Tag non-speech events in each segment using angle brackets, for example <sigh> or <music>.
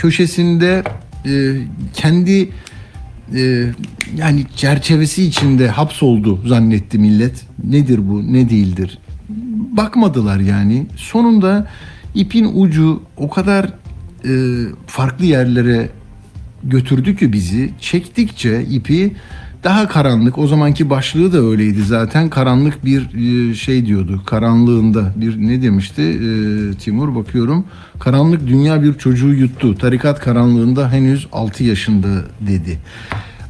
köşesinde e, kendi e, yani çerçevesi içinde hapsoldu zannetti millet. Nedir bu, ne değildir? Bakmadılar yani. Sonunda ipin ucu o kadar e, farklı yerlere götürdü ki bizi. Çektikçe ipi daha karanlık. O zamanki başlığı da öyleydi zaten. Karanlık bir e, şey diyordu. Karanlığında bir ne demişti e, Timur bakıyorum. Karanlık dünya bir çocuğu yuttu. Tarikat karanlığında henüz 6 yaşında dedi.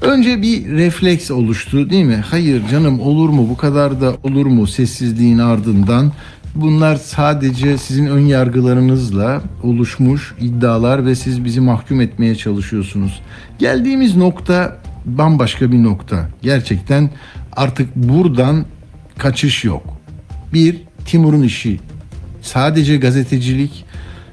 Önce bir refleks oluştu değil mi? Hayır canım olur mu bu kadar da olur mu sessizliğin ardından Bunlar sadece sizin ön yargılarınızla oluşmuş iddialar ve siz bizi mahkum etmeye çalışıyorsunuz. Geldiğimiz nokta bambaşka bir nokta. Gerçekten artık buradan kaçış yok. Bir, Timur'un işi sadece gazetecilik,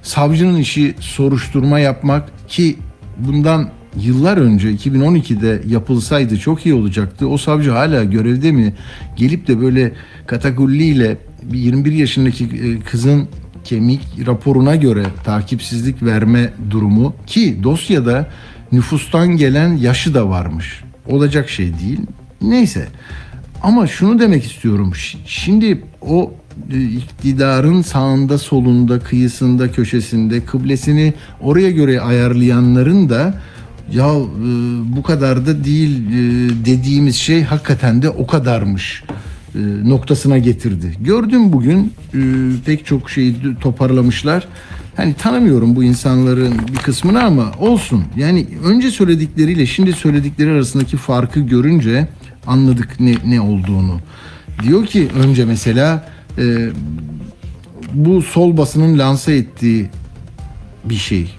savcının işi soruşturma yapmak ki bundan yıllar önce 2012'de yapılsaydı çok iyi olacaktı. O savcı hala görevde mi? Gelip de böyle katakulliyle bir 21 yaşındaki e, kızın kemik raporuna göre takipsizlik verme durumu ki dosyada nüfustan gelen yaşı da varmış. Olacak şey değil. Neyse. Ama şunu demek istiyorum. Şimdi o e, iktidarın sağında, solunda, kıyısında, köşesinde, kıblesini oraya göre ayarlayanların da ya e, bu kadar da değil dediğimiz şey hakikaten de o kadarmış e, noktasına getirdi. Gördüm bugün e, pek çok şeyi toparlamışlar. Hani tanımıyorum bu insanların bir kısmını ama olsun. Yani önce söyledikleriyle şimdi söyledikleri arasındaki farkı görünce anladık ne, ne olduğunu. Diyor ki önce mesela e, bu sol basının lanse ettiği bir şey.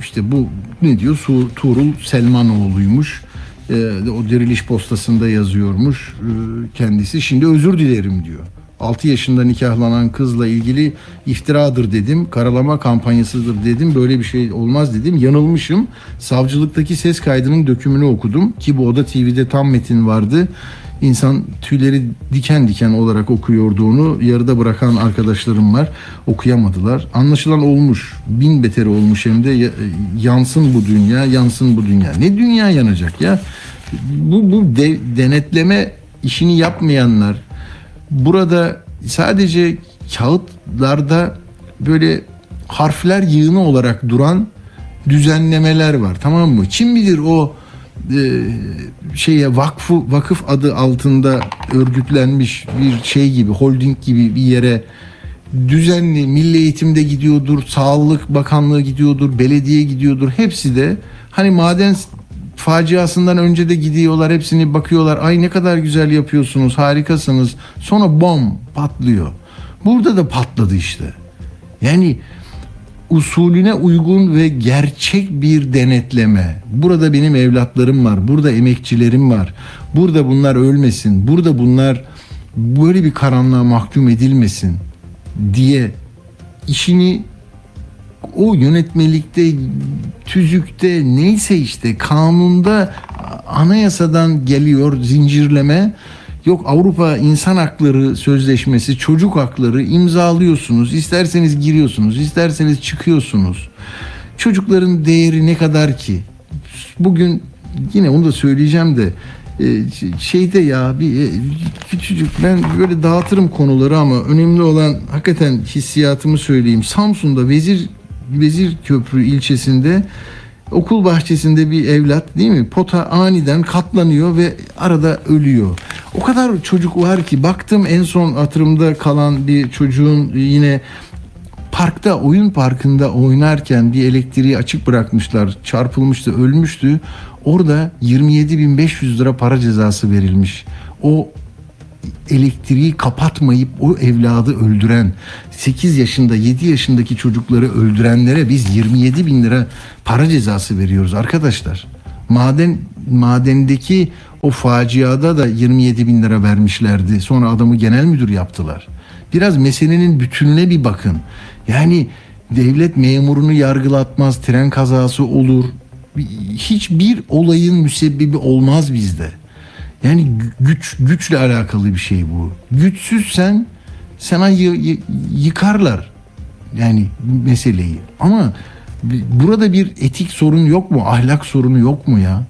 İşte bu ne diyor? Su, Tuğrul Selmanoğlu'ymuş e, o diriliş postasında yazıyormuş e, kendisi. Şimdi özür dilerim diyor. 6 yaşında nikahlanan kızla ilgili iftiradır dedim. Karalama kampanyasıdır dedim. Böyle bir şey olmaz dedim. Yanılmışım. Savcılıktaki ses kaydının dökümünü okudum ki bu Oda TV'de tam metin vardı. İnsan tüyleri diken diken olarak okuyordu onu. Yarıda bırakan arkadaşlarım var. Okuyamadılar. Anlaşılan olmuş. Bin beteri olmuş hem de yansın bu dünya, yansın bu dünya. Ne dünya yanacak ya? Bu, bu de, denetleme işini yapmayanlar burada sadece kağıtlarda böyle harfler yığını olarak duran düzenlemeler var. Tamam mı? Kim bilir o e, şeye vakfı vakıf adı altında örgütlenmiş bir şey gibi holding gibi bir yere düzenli milli eğitimde gidiyordur, sağlık bakanlığı gidiyordur, belediye gidiyordur. Hepsi de hani maden faciasından önce de gidiyorlar hepsini bakıyorlar. Ay ne kadar güzel yapıyorsunuz harikasınız. Sonra bom patlıyor. Burada da patladı işte. Yani usulüne uygun ve gerçek bir denetleme. Burada benim evlatlarım var, burada emekçilerim var. Burada bunlar ölmesin, burada bunlar böyle bir karanlığa mahkum edilmesin diye işini o yönetmelikte, tüzükte neyse işte kanunda anayasadan geliyor zincirleme. Yok Avrupa İnsan Hakları Sözleşmesi, çocuk hakları imzalıyorsunuz. İsterseniz giriyorsunuz, isterseniz çıkıyorsunuz. Çocukların değeri ne kadar ki? Bugün yine onu da söyleyeceğim de e, şeyde ya bir e, küçücük ben böyle dağıtırım konuları ama önemli olan hakikaten hissiyatımı söyleyeyim. Samsun'da Vezir Vezir Köprü ilçesinde okul bahçesinde bir evlat değil mi? Pota aniden katlanıyor ve arada ölüyor. O kadar çocuk var ki baktım en son hatırımda kalan bir çocuğun yine parkta oyun parkında oynarken bir elektriği açık bırakmışlar. Çarpılmıştı, ölmüştü. Orada 27.500 lira para cezası verilmiş. O elektriği kapatmayıp o evladı öldüren 8 yaşında 7 yaşındaki çocukları öldürenlere biz 27 bin lira para cezası veriyoruz arkadaşlar. Maden madendeki o faciada da 27 bin lira vermişlerdi. Sonra adamı genel müdür yaptılar. Biraz meselenin bütününe bir bakın. Yani devlet memurunu yargılatmaz, tren kazası olur. Hiçbir olayın müsebbibi olmaz bizde. Yani güç güçle alakalı bir şey bu. Güçsüzsen sana yıkarlar yani meseleyi. Ama Burada bir etik sorun yok mu? Ahlak sorunu yok mu ya?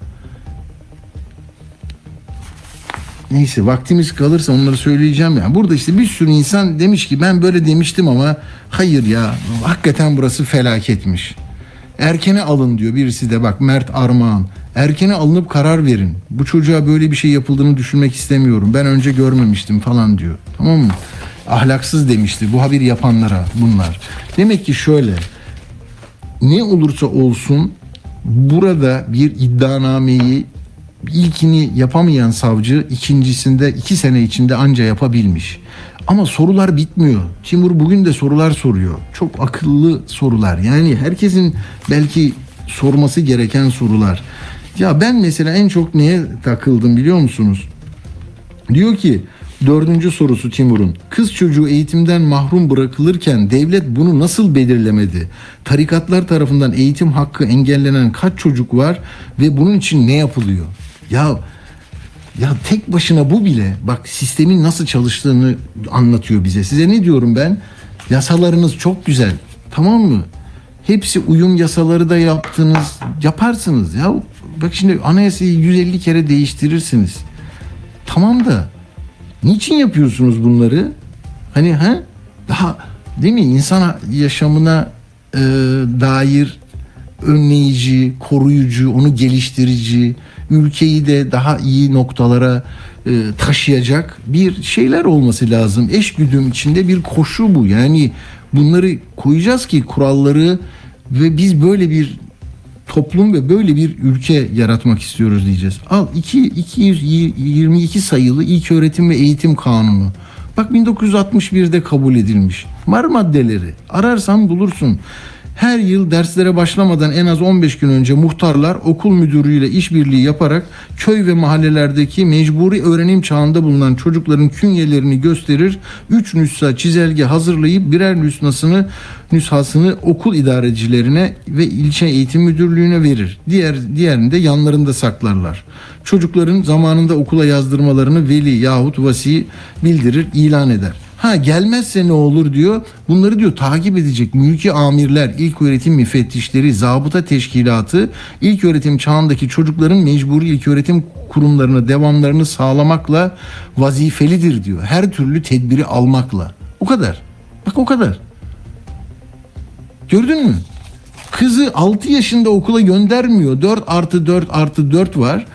Neyse vaktimiz kalırsa onları söyleyeceğim ya. Burada işte bir sürü insan demiş ki ben böyle demiştim ama hayır ya hakikaten burası felaketmiş. Erkene alın diyor birisi de bak Mert Armağan. Erkene alınıp karar verin. Bu çocuğa böyle bir şey yapıldığını düşünmek istemiyorum. Ben önce görmemiştim falan diyor. Tamam mı? Ahlaksız demişti bu haberi yapanlara bunlar. Demek ki şöyle ne olursa olsun burada bir iddianameyi ilkini yapamayan savcı ikincisinde iki sene içinde anca yapabilmiş. Ama sorular bitmiyor. Timur bugün de sorular soruyor. Çok akıllı sorular. Yani herkesin belki sorması gereken sorular. Ya ben mesela en çok neye takıldım biliyor musunuz? Diyor ki dördüncü sorusu Timur'un. Kız çocuğu eğitimden mahrum bırakılırken devlet bunu nasıl belirlemedi? Tarikatlar tarafından eğitim hakkı engellenen kaç çocuk var ve bunun için ne yapılıyor? Ya ya tek başına bu bile bak sistemin nasıl çalıştığını anlatıyor bize. Size ne diyorum ben? Yasalarınız çok güzel. Tamam mı? Hepsi uyum yasaları da yaptınız. Yaparsınız ya. Bak şimdi anayasayı 150 kere değiştirirsiniz. Tamam da niçin yapıyorsunuz bunları? Hani ha? Daha değil mi insan yaşamına e, dair önleyici, koruyucu, onu geliştirici, ülkeyi de daha iyi noktalara e, taşıyacak bir şeyler olması lazım. Eşgüdüm içinde bir koşu bu. Yani bunları koyacağız ki kuralları ve biz böyle bir toplum ve böyle bir ülke yaratmak istiyoruz diyeceğiz. Al 2 222 sayılı İlk Öğretim ve Eğitim Kanunu. Bak 1961'de kabul edilmiş. Var maddeleri. Ararsan bulursun. Her yıl derslere başlamadan en az 15 gün önce muhtarlar okul müdürüyle işbirliği yaparak köy ve mahallelerdeki mecburi öğrenim çağında bulunan çocukların künyelerini gösterir. 3 nüsha çizelge hazırlayıp birer nüshasını nüshasını okul idarecilerine ve ilçe eğitim müdürlüğüne verir. Diğer diğerini de yanlarında saklarlar. Çocukların zamanında okula yazdırmalarını veli yahut vasi bildirir, ilan eder. Ha gelmezse ne olur diyor. Bunları diyor takip edecek mülki amirler, ilk öğretim müfettişleri, zabıta teşkilatı ilk öğretim çağındaki çocukların mecburi ilk öğretim kurumlarına devamlarını sağlamakla vazifelidir diyor. Her türlü tedbiri almakla. O kadar. Bak o kadar. Gördün mü? Kızı 6 yaşında okula göndermiyor. 4 artı 4 artı 4 var.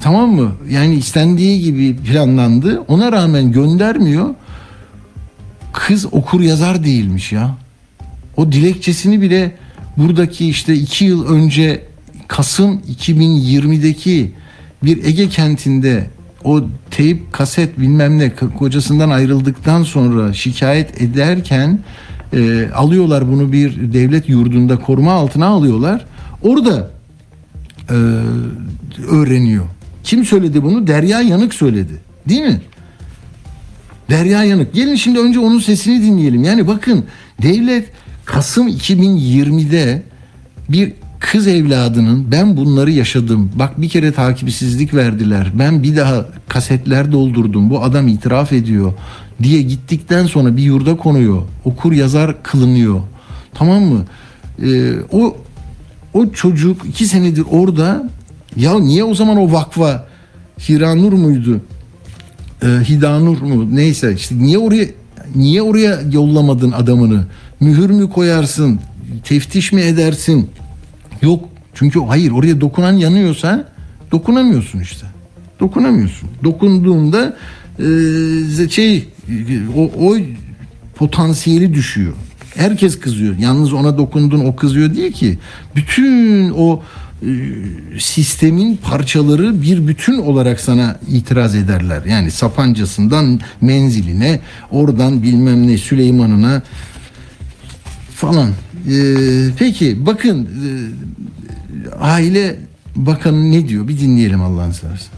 Tamam mı? Yani istendiği gibi planlandı. Ona rağmen göndermiyor. Kız okur yazar değilmiş ya. O dilekçesini bile buradaki işte iki yıl önce Kasım 2020'deki bir Ege kentinde o teyip kaset bilmem ne kocasından ayrıldıktan sonra şikayet ederken e, alıyorlar bunu bir devlet yurdunda koruma altına alıyorlar. Orada e, öğreniyor. Kim söyledi bunu? Derya Yanık söyledi. Değil mi? Derya Yanık. Gelin şimdi önce onun sesini dinleyelim. Yani bakın devlet Kasım 2020'de bir kız evladının ben bunları yaşadım. Bak bir kere takipsizlik verdiler. Ben bir daha kasetler doldurdum. Bu adam itiraf ediyor diye gittikten sonra bir yurda konuyor. Okur yazar kılınıyor. Tamam mı? Ee, o o çocuk iki senedir orada. Ya niye o zaman o vakfa Hiranur muydu? E, Hidanur mu neyse işte niye oraya niye oraya yollamadın adamını? Mühür mü koyarsın? Teftiş mi edersin? Yok. Çünkü hayır oraya dokunan yanıyorsa dokunamıyorsun işte. Dokunamıyorsun. Dokunduğunda e, şey o, o potansiyeli düşüyor. Herkes kızıyor. Yalnız ona dokundun o kızıyor değil ki. Bütün o sistemin parçaları bir bütün olarak sana itiraz ederler. Yani Sapancasından menziline, oradan bilmem ne Süleyman'ına falan. E, peki bakın e, aile bakanı ne diyor? Bir dinleyelim Allah'ını seversen.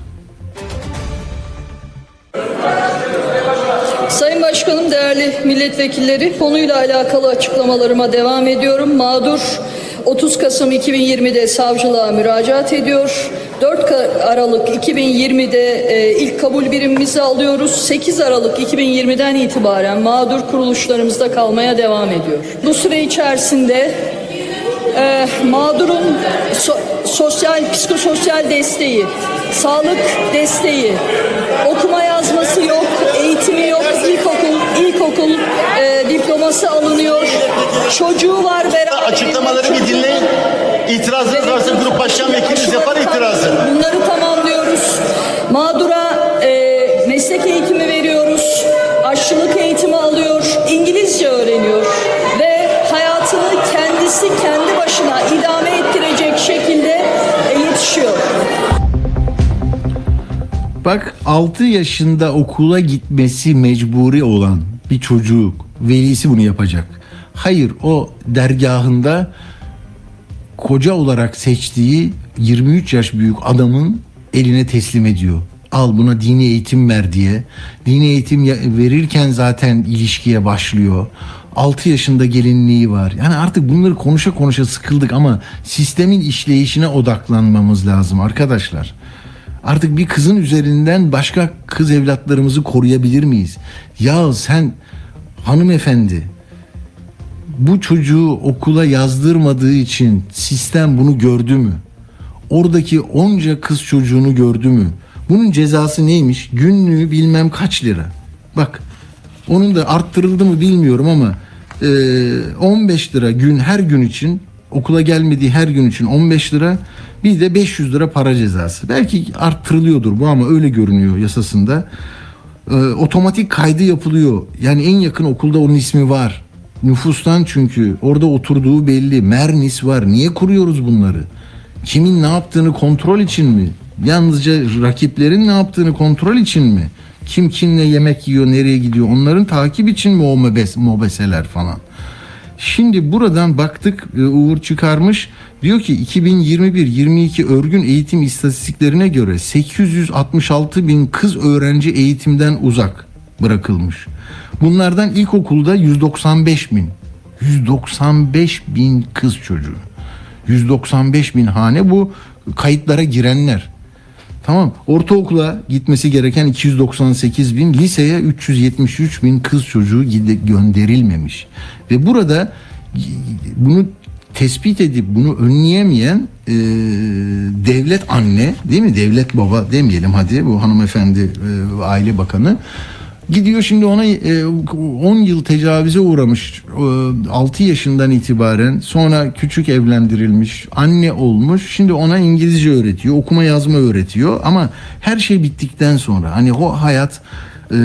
Sayın Başkanım, değerli milletvekilleri, konuyla alakalı açıklamalarıma devam ediyorum. Mağdur 30 Kasım 2020'de savcılığa müracaat ediyor. 4 Ka- Aralık 2020'de e, ilk kabul birimimizi alıyoruz. 8 Aralık 2020'den itibaren mağdur kuruluşlarımızda kalmaya devam ediyor. Bu süre içerisinde e, mağdurun so- sosyal, psikososyal desteği, sağlık desteği, okuma yazması yok, eğitimi yok, ilkokul, ilkokul e, diploması alınıyor, çocuğu var beraber. Açıklamaları bir dinleyin. İtirazınız varsa grup başkan vekiliniz yapar itirazı. Bunları tamamlıyoruz. Mağdura e, meslek eğitimi veriyoruz. Aşçılık eğitimi alıyor. İngilizce öğreniyor. Ve hayatını kendisi kendi başına idame ettirecek şekilde e, yetişiyor. Bak 6 yaşında okula gitmesi mecburi olan bir çocuk velisi bunu yapacak. Hayır o dergahında koca olarak seçtiği 23 yaş büyük adamın eline teslim ediyor. Al buna dini eğitim ver diye. Dini eğitim verirken zaten ilişkiye başlıyor. 6 yaşında gelinliği var. Yani artık bunları konuşa konuşa sıkıldık ama sistemin işleyişine odaklanmamız lazım arkadaşlar. Artık bir kızın üzerinden başka kız evlatlarımızı koruyabilir miyiz? Ya sen hanımefendi bu çocuğu okula yazdırmadığı için sistem bunu gördü mü? Oradaki onca kız çocuğunu gördü mü? Bunun cezası neymiş? Günlüğü bilmem kaç lira. Bak onun da arttırıldı mı bilmiyorum ama e, 15 lira gün her gün için okula gelmediği her gün için 15 lira bir de 500 lira para cezası. Belki arttırılıyordur bu ama öyle görünüyor yasasında. E, otomatik kaydı yapılıyor. Yani en yakın okulda onun ismi var. Nüfustan çünkü orada oturduğu belli. Mernis var. Niye kuruyoruz bunları? Kimin ne yaptığını kontrol için mi? Yalnızca rakiplerin ne yaptığını kontrol için mi? Kim kimle yemek yiyor, nereye gidiyor? Onların takip için mi o mobes, mobeseler falan? Şimdi buradan baktık e, Uğur çıkarmış. Diyor ki 2021-22 örgün eğitim istatistiklerine göre 866 bin kız öğrenci eğitimden uzak bırakılmış. Bunlardan ilkokulda 195 bin. 195 bin kız çocuğu. 195 bin hane bu kayıtlara girenler. Tamam. Ortaokula gitmesi gereken 298 bin, liseye 373 bin kız çocuğu gönderilmemiş. Ve burada bunu tespit edip bunu önleyemeyen e, devlet anne değil mi? Devlet baba demeyelim hadi bu hanımefendi e, aile bakanı Gidiyor şimdi ona e, 10 yıl tecavüze uğramış. E, 6 yaşından itibaren sonra küçük evlendirilmiş, anne olmuş. Şimdi ona İngilizce öğretiyor, okuma yazma öğretiyor ama her şey bittikten sonra hani o hayat e,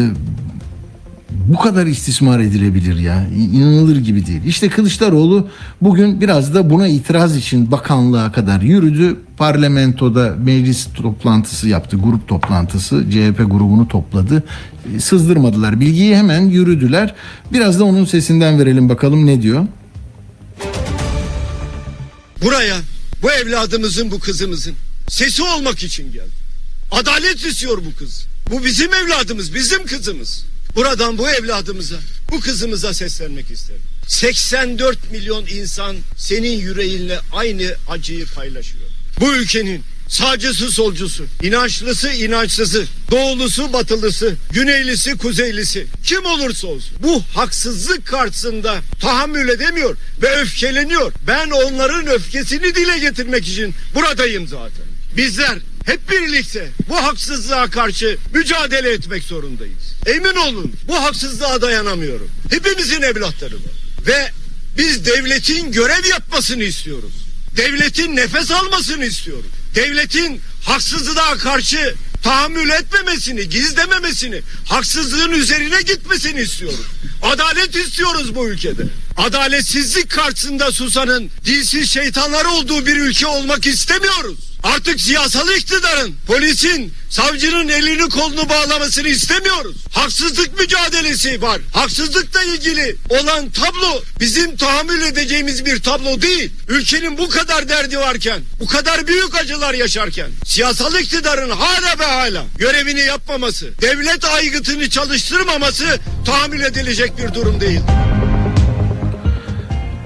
bu kadar istismar edilebilir ya. İnanılır gibi değil. İşte Kılıçdaroğlu bugün biraz da buna itiraz için bakanlığa kadar yürüdü. Parlamentoda meclis toplantısı yaptı, grup toplantısı. CHP grubunu topladı. E, Sızdırmadılar bilgiyi hemen yürüdüler. Biraz da onun sesinden verelim bakalım ne diyor. Buraya bu evladımızın bu kızımızın sesi olmak için geldi. Adalet istiyor bu kız. Bu bizim evladımız, bizim kızımız. Buradan bu evladımıza, bu kızımıza seslenmek isterim. 84 milyon insan senin yüreğinle aynı acıyı paylaşıyor. Bu ülkenin sağcısı solcusu, inançlısı inançsızı, doğulusu batılısı, güneylisi kuzeylisi kim olursa olsun bu haksızlık karşısında tahammül edemiyor ve öfkeleniyor. Ben onların öfkesini dile getirmek için buradayım zaten. Bizler hep birlikte bu haksızlığa karşı mücadele etmek zorundayız. Emin olun bu haksızlığa dayanamıyorum. Hepimizin evlatları var. Ve biz devletin görev yapmasını istiyoruz. Devletin nefes almasını istiyoruz. Devletin haksızlığa karşı tahammül etmemesini, gizlememesini, haksızlığın üzerine gitmesini istiyoruz. Adalet istiyoruz bu ülkede. Adaletsizlik karşısında susanın dilsiz şeytanlar olduğu bir ülke olmak istemiyoruz. Artık siyasal iktidarın, polisin, savcının elini kolunu bağlamasını istemiyoruz. Haksızlık mücadelesi var. Haksızlıkla ilgili olan tablo bizim tahammül edeceğimiz bir tablo değil. Ülkenin bu kadar derdi varken, bu kadar büyük acılar yaşarken, siyasal iktidarın hala ve hala görevini yapmaması, devlet aygıtını çalıştırmaması tahammül edilecek bir durum değil.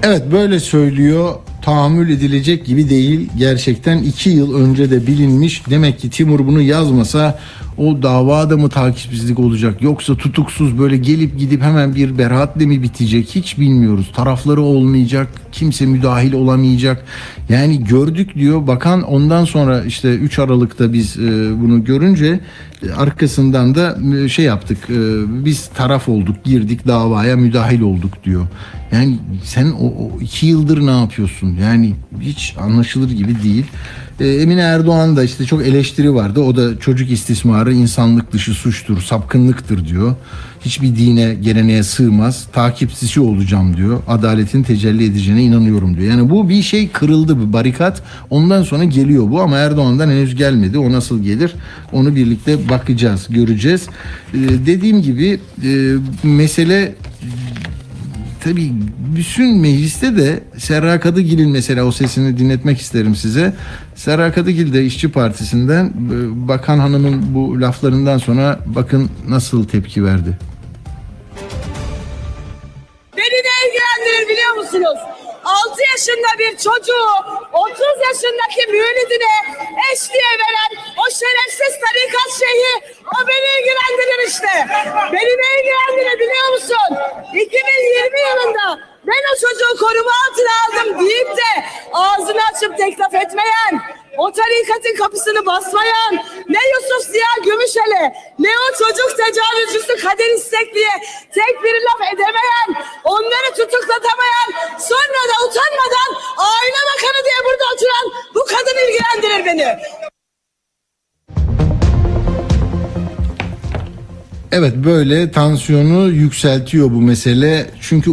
Evet böyle söylüyor. Tahammül edilecek gibi değil. Gerçekten iki yıl önce de bilinmiş. Demek ki Timur bunu yazmasa o davada mı takipsizlik olacak yoksa tutuksuz böyle gelip gidip hemen bir beraatle mi bitecek hiç bilmiyoruz. Tarafları olmayacak, kimse müdahil olamayacak. Yani gördük diyor bakan ondan sonra işte 3 Aralık'ta biz e, bunu görünce arkasından da e, şey yaptık. e, biz taraf olduk, girdik davaya müdahil olduk diyor. Yani sen o, o iki yıldır ne yapıyorsun? Yani hiç anlaşılır gibi değil. E, Emine Erdoğan da işte çok eleştiri vardı. O da çocuk istismarı insanlık dışı suçtur, sapkınlıktır diyor. Hiçbir dine, geleneğe sığmaz. Takipsizci olacağım diyor. Adaletin tecelli edeceğine inanıyorum diyor. Yani bu bir şey kırıldı bir barikat. Ondan sonra geliyor bu ama Erdoğan'dan henüz gelmedi. O nasıl gelir? Onu birlikte bakacağız, göreceğiz. E, dediğim gibi e, mesele tabii bütün mecliste de Serra Kadıgil'in mesela o sesini dinletmek isterim size. Serra Kadıgil de İşçi Partisi'nden e, Bakan Hanım'ın bu laflarından sonra bakın nasıl tepki verdi. Beni ne ilgilendirir biliyor musunuz? 6 yaşında bir çocuğu 30 yaşındaki müridine eş diye veren o şerefsiz tarikat şeyhi o beni ilgilendirir işte. Beni ne ilgilendirir biliyor musun? 2020 yılında ben o çocuğu koruma altına aldım deyip de ağzını açıp teklif etmeyen, o tarikatın kapısını basmayan, ne Yusuf Ziya Gümüşel'e, ne o çocuk tecavüzcüsü Kadir İstekli'ye tek bir laf edemeyen, onları tutuklatamayan, sonra da utanmadan aile bakanı diye burada oturan bu kadın ilgilendirir beni. Evet böyle tansiyonu yükseltiyor bu mesele. Çünkü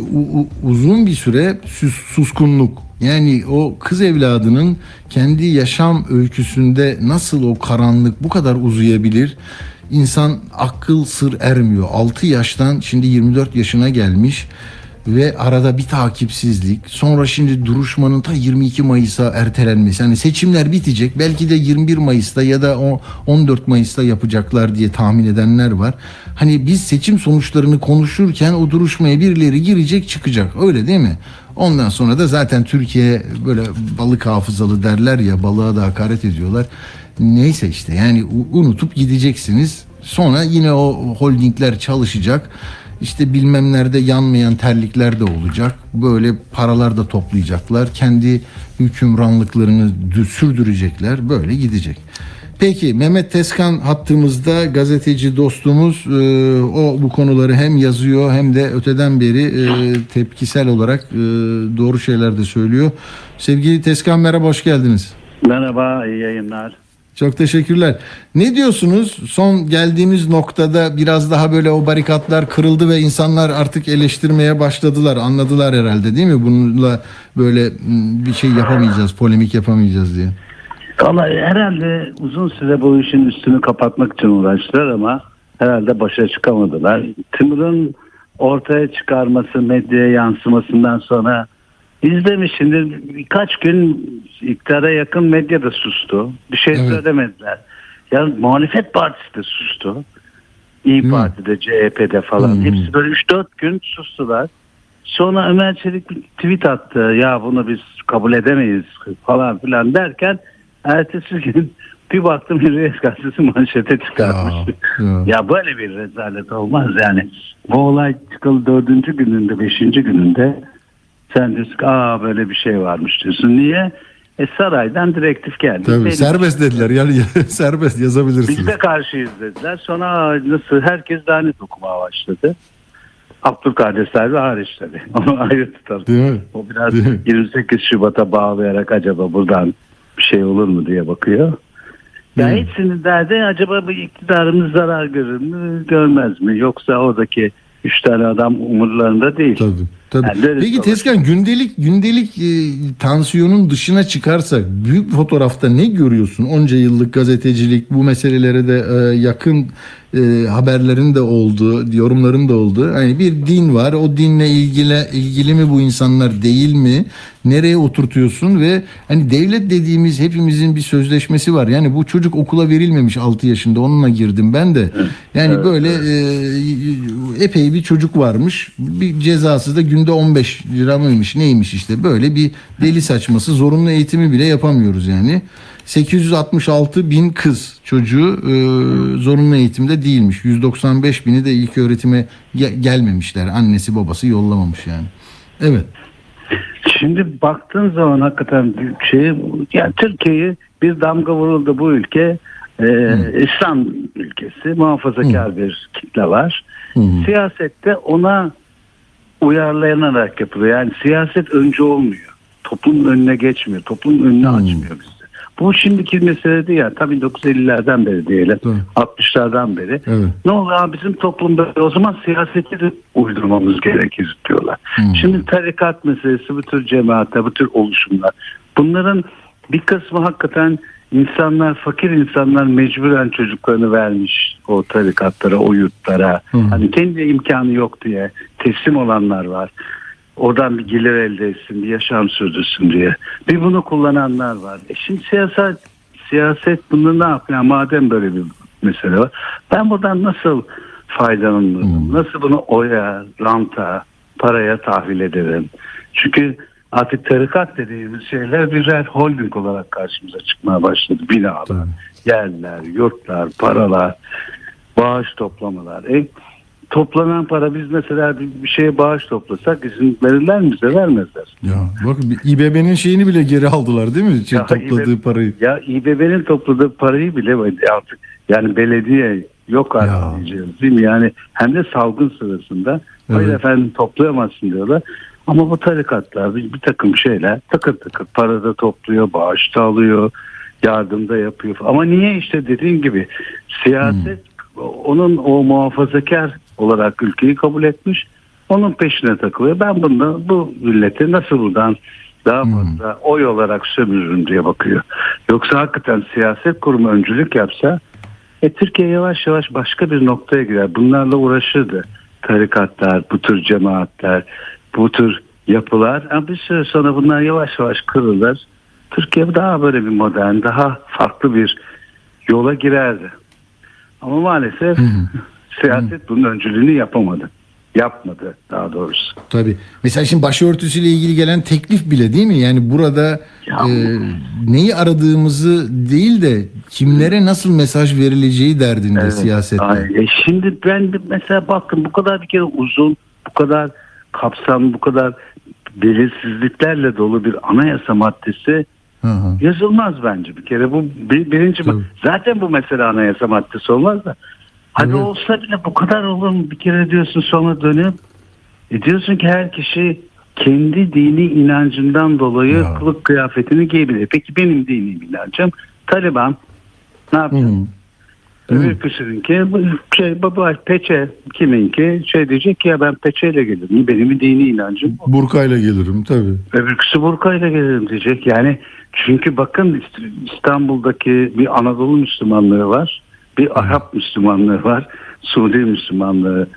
uzun bir süre sus- suskunluk. Yani o kız evladının kendi yaşam öyküsünde nasıl o karanlık bu kadar uzayabilir? İnsan akıl sır ermiyor. 6 yaştan şimdi 24 yaşına gelmiş ve arada bir takipsizlik. Sonra şimdi duruşmanın ta 22 Mayıs'a ertelenmesi. Hani seçimler bitecek. Belki de 21 Mayıs'ta ya da o 14 Mayıs'ta yapacaklar diye tahmin edenler var. Hani biz seçim sonuçlarını konuşurken o duruşmaya birileri girecek çıkacak. Öyle değil mi? Ondan sonra da zaten Türkiye böyle balık hafızalı derler ya balığa da hakaret ediyorlar. Neyse işte yani unutup gideceksiniz. Sonra yine o holdingler çalışacak. İşte bilmem nerede yanmayan terlikler de olacak. Böyle paralar da toplayacaklar. Kendi hükümranlıklarını dü- sürdürecekler. Böyle gidecek. Peki Mehmet Teskan hattımızda gazeteci dostumuz e, o bu konuları hem yazıyor hem de öteden beri e, tepkisel olarak e, doğru şeyler de söylüyor. Sevgili Teskan merhaba hoş geldiniz. Merhaba, iyi yayınlar. Çok teşekkürler. Ne diyorsunuz? Son geldiğimiz noktada biraz daha böyle o barikatlar kırıldı ve insanlar artık eleştirmeye başladılar. Anladılar herhalde değil mi? Bununla böyle bir şey yapamayacağız, polemik yapamayacağız diye. Vallahi herhalde uzun süre bu işin üstünü kapatmak için uğraştılar ama herhalde başa çıkamadılar. Timur'un ortaya çıkarması, medyaya yansımasından sonra izlemişsindir. Birkaç gün iktidara yakın medya da sustu. Bir şey Evet. söylemediler. Ya muhalefet partisi de sustu. İyi? Parti'de, CHP'de falan. Hmm. Hepsi böyle 3-4 gün sustular. Sonra Ömer Çelik tweet attı. Ya bunu biz kabul edemeyiz falan filan derken ertesi gün bir baktım Hürriyet Gazetesi manşete çıkartmış. Ya, <laughs> ya. Ya, böyle bir rezalet olmaz yani. Bu olay çıkalı dördüncü gününde, beşinci gününde sen diyorsun ki aa böyle bir şey varmış diyorsun. Niye? E saraydan direktif geldi. Tabii Belli. serbest dediler. Yani <laughs> serbest yazabilirsiniz. Biz de karşıyız dediler. Sonra nasıl herkes lanet okumaya başladı. Abdülkadir Selvi hariç tabii. <laughs> Onu ayrı tutalım. Değil mi? O biraz Değil mi? 28 Şubat'a bağlayarak acaba buradan şey olur mu diye bakıyor. Ya Hmm. hepsinin derdi acaba bu iktidarımız zarar görür mü görmez mi? Yoksa oradaki üç tane adam umurlarında değil. Tabii. Tabii. Yani böyle Peki Tezkan gündelik gündelik e, tansiyonun dışına çıkarsak büyük fotoğrafta ne görüyorsun? Onca yıllık gazetecilik bu meselelere de e, yakın e, haberlerin de olduğu, yorumların da olduğu. Hani bir din var. O dinle ilgili ilgili mi bu insanlar değil mi? Nereye oturtuyorsun ve hani devlet dediğimiz hepimizin bir sözleşmesi var. Yani bu çocuk okula verilmemiş 6 yaşında. Onunla girdim ben de. Yani böyle e, epey bir çocuk varmış. Bir cezası da günde 15 lira mıymış neymiş işte böyle bir deli saçması zorunlu eğitimi bile yapamıyoruz yani. 866 bin kız çocuğu e, zorunlu eğitimde değilmiş. 195 bini de ilk öğretime ge- gelmemişler. Annesi babası yollamamış yani. Evet. Şimdi baktığın zaman hakikaten şey yani Türkiye'yi bir damga vuruldu bu ülke e, İslam ülkesi muhafazakar bir kitle var. Siyasette ona uyarlanarak yapılıyor. Yani siyaset önce olmuyor. Toplumun önüne geçmiyor. Toplumun önünü açmıyor bizde. Bu şimdiki mesele değil ya. Tabii 1950'lerden beri diyelim. Tabii. 60'lardan beri. Evet. Ne oluyor abi bizim toplumda o zaman siyaseti de uydurmamız gerekir diyorlar. Şimdi tarikat meselesi bu tür cemaatler, bu tür oluşumlar. Bunların bir kısmı hakikaten insanlar, fakir insanlar mecburen çocuklarını vermiş o tarikatlara, o yurtlara. Hani kendi imkanı yok diye teslim olanlar var. Oradan bir gelir elde etsin, bir yaşam sürdürsün diye. Bir bunu kullananlar var. E şimdi siyaset, siyaset bunu ne yapıyor? Yani madem böyle bir mesele var. Ben buradan nasıl faydalanırım? Nasıl bunu oya, ranta, paraya tahvil ederim? Çünkü artık tarikat dediğimiz şeyler birer holding olarak karşımıza çıkmaya başladı. Binalar, yerler, yurtlar, paralar, bağış toplamalar. E, toplanan para biz mesela bir, şeye bağış toplasak izin verirler mi bize? Vermezler. Ya bakın İBB'nin şeyini bile geri aldılar değil mi? Şey, Ya topladığı İBB parayı. Ya İBB'nin topladığı parayı bile artık yani belediye yok artık Ya. diyeceğiz değil mi? Yani hem de salgın sırasında hayır Evet. efendim toplayamazsın diyorlar. Ama bu tarikatlar bir, bir takım şeyler takır takır para da topluyor, bağış da alıyor, yardım da yapıyor. Ama niye işte dediğim gibi siyaset onun o muhafazakar olarak ülkeyi kabul etmiş. Onun peşine takılıyor. Ben bunda bu milleti nasıl buradan daha fazla oy olarak sömürürüm diye bakıyor. Yoksa hakikaten siyaset kurumu öncülük yapsa e, Türkiye yavaş yavaş başka bir noktaya girer. Bunlarla uğraşırdı. Tarikatlar, bu tür cemaatler, bu tür yapılar. Ama bir süre sonra bunlar yavaş yavaş kırılır. Türkiye daha böyle bir modern, daha farklı bir yola girerdi. Ama maalesef <laughs> siyaset bunun öncülüğünü yapamadı. Yapmadı daha doğrusu. Tabii. Mesela şimdi başörtüsüyle ilgili gelen teklif bile değil mi? Yani burada Ya. e, neyi aradığımızı değil de kimlere nasıl mesaj verileceği derdinde Evet, siyasette. aynen. E şimdi ben mesela bakın bu kadar bir kere uzun, bu kadar kapsamlı, bu kadar belirsizliklerle dolu bir anayasa maddesi Hı hı. yazılmaz bence bir kere. Bu bir- birinci Tabii. zaten bu mesele anayasa maddesi olmaz da. Hadi Evet. olsa bile bu kadar olur mu? Bir kere diyorsun sonra dönüp e diyorsun ki her kişi kendi dini inancından dolayı Ya. kılık kıyafetini giyebilir. Peki benim dini inancım Taliban ne yapacak? hı. Öbür kişininki bu şey baba peçe kiminki şey diyecek ki ya ben peçeyle gelirim. Benim dini inancım bu. Burkayla gelirim tabii. Öbürküsü burkayla gelirim diyecek. Yani çünkü bakın İstanbul'daki bir Anadolu Müslümanlığı var. Bir Arap Müslümanlığı var. Suudi Müslümanlığı,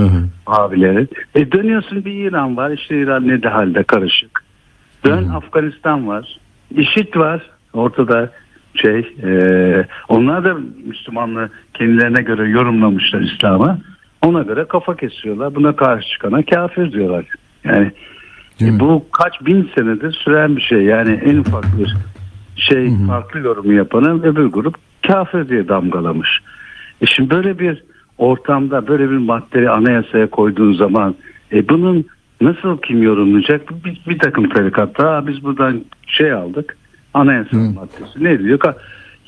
hı. abileri. E dönüyorsun bir İran var. İşte İran ne de halde karışık. Dön Afganistan var. İşit var. Ortada şey e, onlar da Müslümanlığı kendilerine göre yorumlamışlar İslam'a. Ona göre kafa kesiyorlar. Buna karşı çıkana kafir diyorlar. Yani e, bu kaç bin senedir süren bir şey. Yani en ufak bir şey farklı yorumu yapanın öbür grup kafir diye damgalamış. E şimdi böyle bir ortamda böyle bir maddeyi anayasaya koyduğun zaman e bunun nasıl kim yorumlayacak? Bir, bir takım tarikatlar "Aa, biz buradan şey aldık anayasa maddesi ne diyor?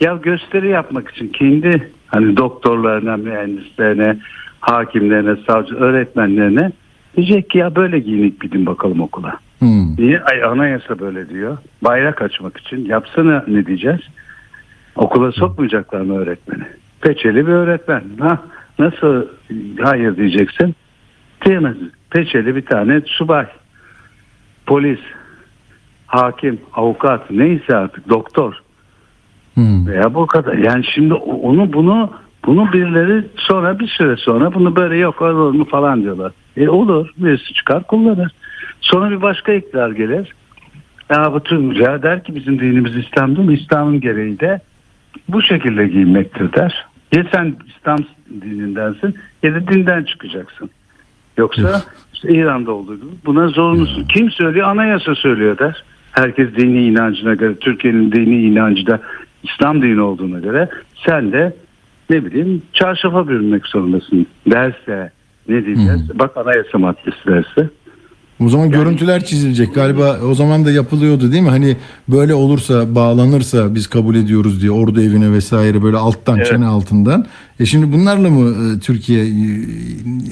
Ya gösteri yapmak için kendi hani doktorlarına, mühendislerine, hakimlerine, savcı, öğretmenlerine diyecek ki ya böyle giyinik gidin bakalım okula. Hı. Niye? Ay anayasa böyle diyor. Bayrak açmak için. Yapsana ne diyeceğiz? Okula sokmayacaklar mı öğretmeni? Peçeli bir öğretmen. Ha, nasıl hayır diyeceksin? Diyemez. Peçeli bir tane subay. Polis. Hakim, avukat, neyse artık doktor Hı. veya bu kadar. Yani şimdi onu bunu bunu birileri sonra bir süre sonra bunu böyle yok olur mu falan diyorlar. E olur birisi çıkar kullanır. Sonra bir başka iktidar gelir. Ya bu tüm ya der ki bizim dinimiz İslam değil mi? İslam'ın gereği de bu şekilde giyinmektir der. Ya sen İslam dinindensin ya da dinden çıkacaksın. Yoksa işte İran'da olduğu gibi buna zorunlusun. Kim söylüyor? Anayasa söylüyor der. Herkes dini inancına göre Türkiye'nin dini inancı da İslam dini olduğuna göre sen de ne bileyim çarşafa bürünmek zorundasın derse ne diyeceğiz? Bak anayasa maddesi derse. O zaman görüntüler çizilecek galiba o zaman da yapılıyordu değil mi? Hani böyle olursa bağlanırsa biz kabul ediyoruz diye ordu evine vesaire böyle alttan Evet. çene altından. E şimdi bunlarla mı e, Türkiye e,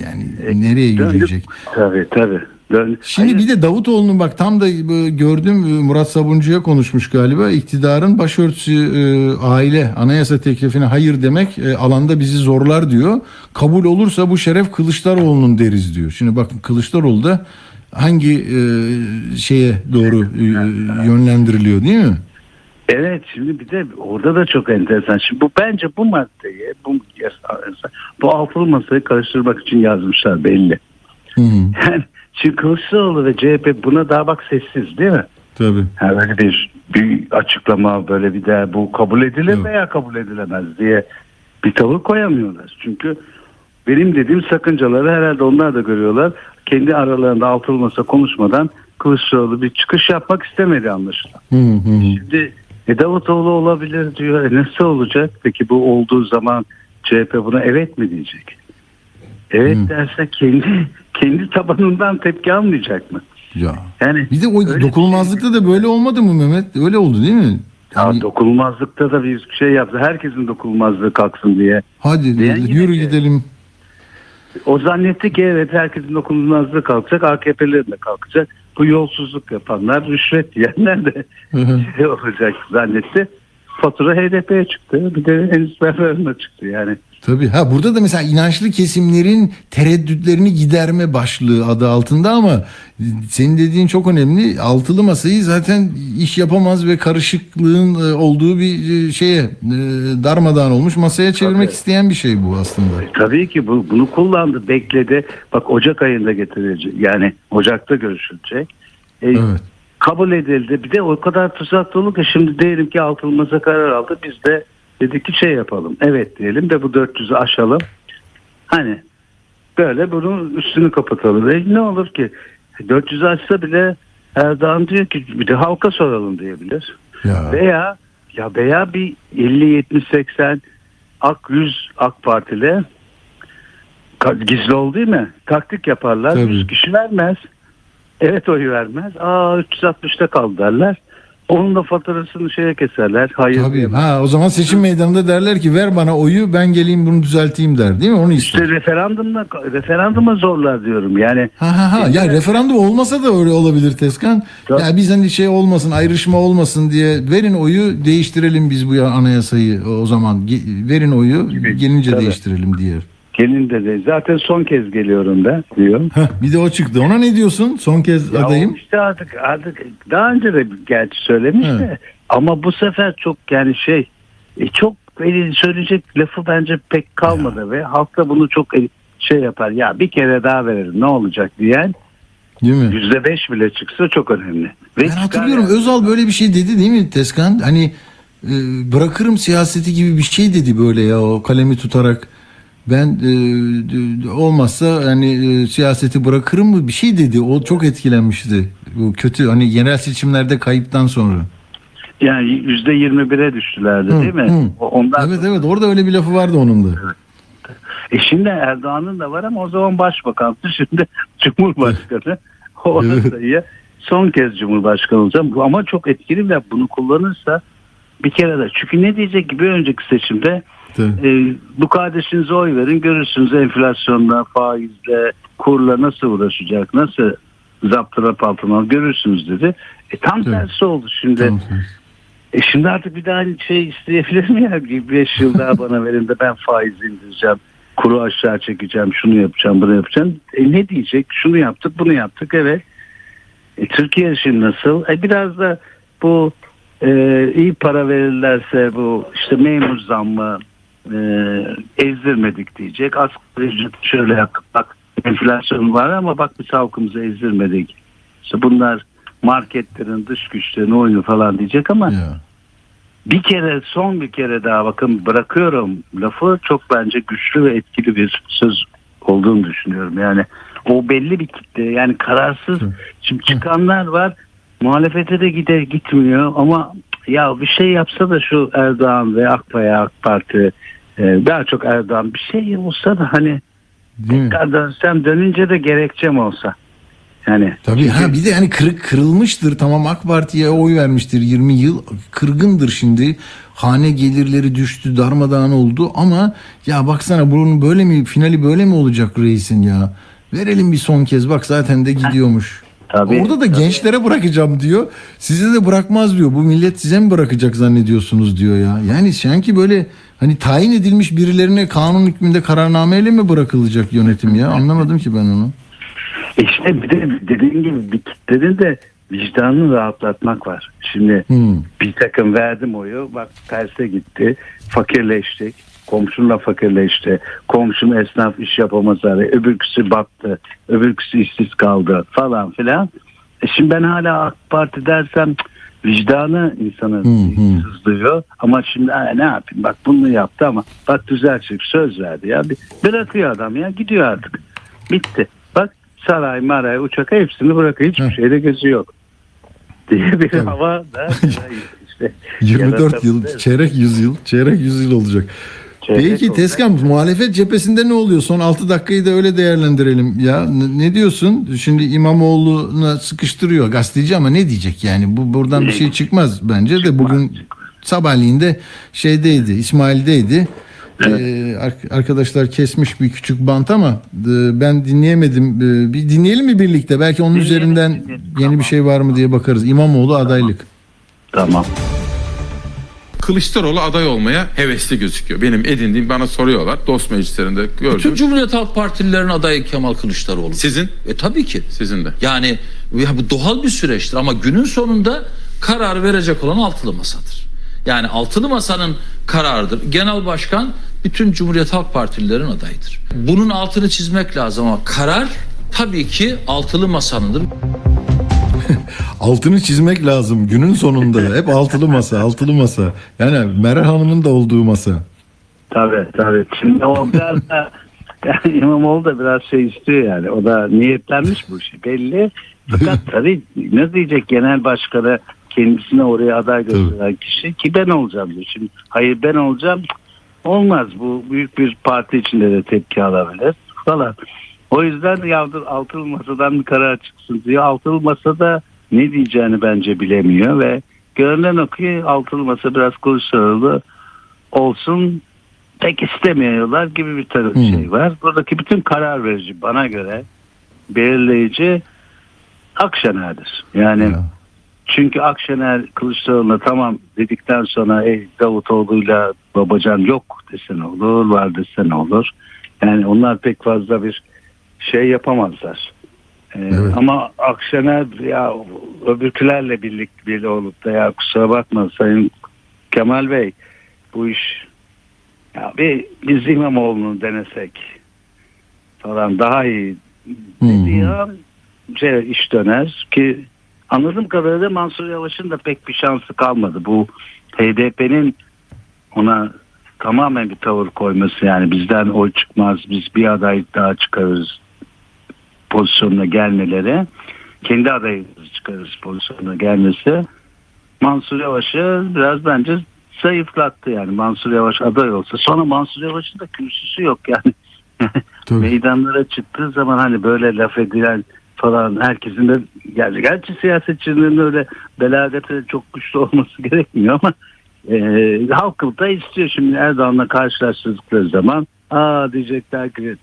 yani nereye Döndük. yürüyecek? Tabii tabii. Dön. Şimdi Hayır, bir de Davutoğlu'nun bak tam da e, gördüm e, Murat Sabuncu'ya konuşmuş galiba. İktidarın başörtüsü e, aile anayasa teklifine hayır demek e, alanda bizi zorlar diyor. Kabul olursa bu şeref Kılıçdaroğlu'nun deriz diyor. Şimdi bakın Kılıçdaroğlu da hangi e, şeye doğru e, yönlendiriliyor değil mi? Evet şimdi bir de orada da çok enteresan. Şimdi bu bence bu maddeyi bu bu altılı masayı karıştırmak için yazmışlar belli. Hı hı, Yani şimdi Kılıçdaroğlu ve CHP buna daha bak sessiz değil mi? tabii. Yani böyle bir, bir açıklama böyle bir de bu kabul edilir Evet. veya kabul edilemez diye bir tavır koyamıyorlar. Çünkü benim dediğim sakıncaları herhalde onlar da görüyorlar. Kendi aralarında altılı masa konuşmadan Kılıçdaroğlu bir çıkış yapmak istemedi anlaşılan. Hı hı. Şimdi e, Davutoğlu olabilir diyor. E, nasıl olacak? Peki bu olduğu zaman CHP buna evet mi diyecek? Evet Hı. derse kendi kendi tabanından tepki almayacak mı? Ya. Yani Bir de o öyle dokunulmazlıkta da böyle olmadı mı Mehmet? Öyle oldu değil mi? Ya Yani, dokunulmazlıkta da bir şey yaptı. Herkesin dokunulmazlığı kalksın diye. hadi Diyen yürü ki- gidelim. O zannetti ki evet herkesin dokunulmazlığı kalkacak. AKP'lerin de kalkacak. Bu yolsuzluk yapanlar, rüşvet yiyenler de <laughs> şey olacak zannetti. Fatura HDP'ye çıktı. Bir de Enis Berber'ine çıktı yani. Tabii. Ha burada da mesela inançlı kesimlerin tereddütlerini giderme başlığı adı altında ama senin dediğin çok önemli. Altılı masayı zaten iş yapamaz ve karışıklığın e, olduğu bir e, şeye e, darmadağın olmuş masaya çevirmek Tabii. isteyen bir şey bu aslında. Tabii ki bu, bunu kullandı, bekledi. Bak Ocak ayında getirilecek. Yani Ocak'ta görüşülecek. E, Evet. kabul edildi. Bir de o kadar tuzak dolu ki şimdi diyelim ki altılmaza karar aldı. Biz de dedik ki şey yapalım. Evet diyelim de bu 400'ü aşalım. Hani böyle bunun üstünü kapatalım. E, ne olur ki 400'ü aşsa bile Erdoğan diyor ki bir de halka soralım diyebilir. Ya. Veya ya veya bir 50 70 80 AK 100 AK Partili gizli oldu değil mi? Taktik yaparlar. Tabii. 100 kişi vermez. Evet oyu vermez. Aa 360'ta kaldı derler. Onun da faturasını şeye keserler. Hayır. Tabii. Ha o zaman seçim meydanında derler ki ver bana oyu ben geleyim bunu düzelteyim der değil mi? Onu ister. İşte referandumla referanduma zorlar diyorum. Yani Ha ha ha. Ya referandum olmasa da öyle olabilir Teskan. Tabii. Ya biz hani şey olmasın, ayrışma olmasın diye verin oyu değiştirelim biz bu ya- anayasayı o zaman. Verin oyu gelince Tabii. değiştirelim diye. Gelin de de zaten son kez geliyorum ben diyor. Heh, bir de o çıktı. Ona ne diyorsun? Son kez Ya adayım. işte artık artık daha önce de gerçi söylemiş de ama bu sefer çok yani şey e, çok söyleyecek lafı bence pek kalmadı ve halk da bunu çok şey yapar ya bir kere daha verelim ne olacak diyen Değil mi? yüzde beş bile çıksa çok önemli. Ve Ben hatırlıyorum yani. Özal böyle bir şey dedi değil mi Teskan? Hani e, bırakırım siyaseti gibi bir şey dedi böyle ya o kalemi tutarak. Ben e, olmazsa yani e, siyaseti bırakırım mı bir şey dedi. O çok etkilenmişti. Bu kötü hani genel seçimlerde kayıptan sonra. Yani yüzde yirmi bire düştülerdi Hı, değil mi? hı. Ondan Evet evet orada öyle bir lafı vardı onun da. E şimdi Erdoğan'ın da var ama o zaman başbakandı. <laughs> Şimdi Cumhurbaşkanı. O <laughs> Evet. sayıya son kez Cumhurbaşkanı olacağım. Ama çok etkili laf. Bunu kullanırsa bir kere de. Çünkü ne diyecek ki bir önceki seçimde. E, bu kardeşinize oy verin görürsünüz enflasyonla, faizle, kurla nasıl uğraşacak, nasıl zaptırap altına görürsünüz dedi. E tam Evet. tersi oldu şimdi. Tamam. E şimdi artık bir daha şey isteyebilir mi ya? 5 yıl daha <laughs> bana verin de ben faiz indireceğim. Kuru aşağı çekeceğim. Şunu yapacağım, bunu yapacağım. E ne diyecek? Şunu yaptık, bunu yaptık. Evet. E Türkiye şimdi nasıl? E biraz da bu e, iyi para verirlerse bu işte memur zammı e, ezdirmedik diyecek. Asgari ücret şöyle yaptık. Bak enflasyon var ama bak biz halkımızı ezdirmedik. İşte bunlar marketlerin dış güçlerin oyunu falan diyecek ama Ya. bir kere son bir kere daha bakın bırakıyorum lafı çok bence güçlü ve etkili bir söz olduğunu düşünüyorum. Yani o belli bir kitle yani kararsız şimdi çıkanlar var muhalefete de gide gitmiyor ama ya bir şey yapsa da şu Erdoğan ve AK AK Parti daha çok Erdoğan bir şey olsa da hani tekrar dönsem dönünce de gerekçem olsa. Yani Tabii ha bir de yani kırık kırılmıştır. Tamam AK Parti'ye oy vermiştir 20 yıl. Kırgındır şimdi. Hane gelirleri düştü darmadağın oldu. Ama ya baksana bunun böyle mi finali böyle mi olacak reisin ya? Verelim bir son kez. Bak zaten de gidiyormuş. Tabii, Orada da tabii. gençlere bırakacağım diyor. Size de bırakmaz diyor. Bu millet size mi bırakacak zannediyorsunuz diyor ya. Yani sanki böyle hani tayin edilmiş birilerine kanun hükmünde kararnameyle mi bırakılacak yönetim ya? Anlamadım ki ben onu. işte bir de dediğin gibi bir kitlenin de vicdanını rahatlatmak var. Şimdi Hmm. bir takım verdim oyu bak terse gitti fakirleştik komşunla fakirleşti. Komşun esnaf iş yapamaz hale öbürküsü battı. Öbürküsü işsiz kaldı falan filan. E şimdi ben hala AK Parti dersem vicdanı insanın Hı hı. sızlıyor. Ama şimdi "Aa, ne yapayım? Bak bunu yaptı ama bak düzelecek söz verdi ya. Bir- bırakıyor adam ya gidiyor artık. Bitti. Bak saray maray uçak hepsini bırakıyor. Hiçbir Hı. şeyde gözü yok. diye bir Tabii. hava da <laughs> işte 24 yıl, çeyrek yüzyıl, çeyrek yüzyıl olacak. Peki. Tezkan muhalefet cephesinde ne oluyor? Son 6 dakikayı da öyle değerlendirelim. Ya ne diyorsun? Şimdi İmamoğlu'na sıkıştırıyor gazeteci ama ne diyecek yani? Bu buradan bir şey çıkmaz bence de bugün sabahleyin de şeydeydi, İsmail'deydi. Ee, ar- arkadaşlar kesmiş bir küçük bant ama e, ben dinleyemedim. Ee, bir dinleyelim mi birlikte? Belki onun Dinleyelim, üzerinden dinleyelim. yeni Tamam. bir şey var mı diye bakarız. İmamoğlu adaylık. Tamam. Kılıçdaroğlu aday olmaya hevesli gözüküyor. Benim edindiğim bana soruyorlar. Dost meclislerinde Bütün gördüm. Cumhuriyet Halk Partililerin adayı Kemal Kılıçdaroğlu. Sizin? E tabii ki. Sizin de. Yani ya bu doğal bir süreçtir ama günün sonunda karar verecek olan altılı masadır. Yani altılı masanın kararıdır. Genel başkan bütün Cumhuriyet Halk Partililerin adayıdır. Bunun altını çizmek lazım ama karar tabii ki altılı masanındır. <laughs> Altını çizmek lazım günün sonunda. Hep altılı masa, altılı masa. Yani Meral Hanım'ın da olduğu masa. Tabii tabii. Şimdi o biraz da <laughs> yani İmamoğlu da biraz şey istiyor yani. O da niyetlenmiş bu işi belli. Fakat <laughs> tabii ne diyecek genel başkanı kendisine oraya aday gösteren kişi ki ben olacağım diyor. Şimdi hayır ben olacağım olmaz. Bu büyük bir parti içinde de tepki alabilir falan. O yüzden yavdur altılı masadan bir karar çıksın diyor. Altılı masada ne diyeceğini bence bilemiyor ve görünen o ki altılı masa biraz Kılıçdaroğlu olsun pek istemiyorlar gibi bir taraf Hmm. şey var. Buradaki bütün karar verici bana göre belirleyici Akşener'dir. Yani Ya. çünkü Akşener Kılıçdaroğlu'na tamam dedikten sonra ey Davutoğlu'yla Babacan yok desen olur, var desen olur. Yani onlar pek fazla bir şey yapamazlar. Ee, Evet. Ama Akşener ya öbürkülerle birlik birlik olup da ya kusura bakma Sayın Kemal Bey bu iş ya bir biz İmamoğlu'nu denesek falan daha iyi dediği an şey, iş döner ki anladığım kadarıyla Mansur Yavaş'ın da pek bir şansı kalmadı. Bu HDP'nin ona tamamen bir tavır koyması yani bizden oy çıkmaz biz bir aday daha çıkarırız pozisyonuna gelmeleri kendi adayımızı çıkarırız pozisyonuna gelmesi Mansur Yavaş'ı biraz bence zayıflattı yani. Mansur Yavaş aday olsa sonra Mansur Yavaş'ın da kürsüsü yok yani. <laughs> Meydanlara çıktığı zaman hani böyle laf edilen falan herkesin de yani gerçi siyasetçinin öyle belagate çok güçlü olması <laughs> gerekmiyor ama e, halkı da istiyor. Şimdi Erdoğan'la karşılaştırdıkları zaman aa diyecekler ki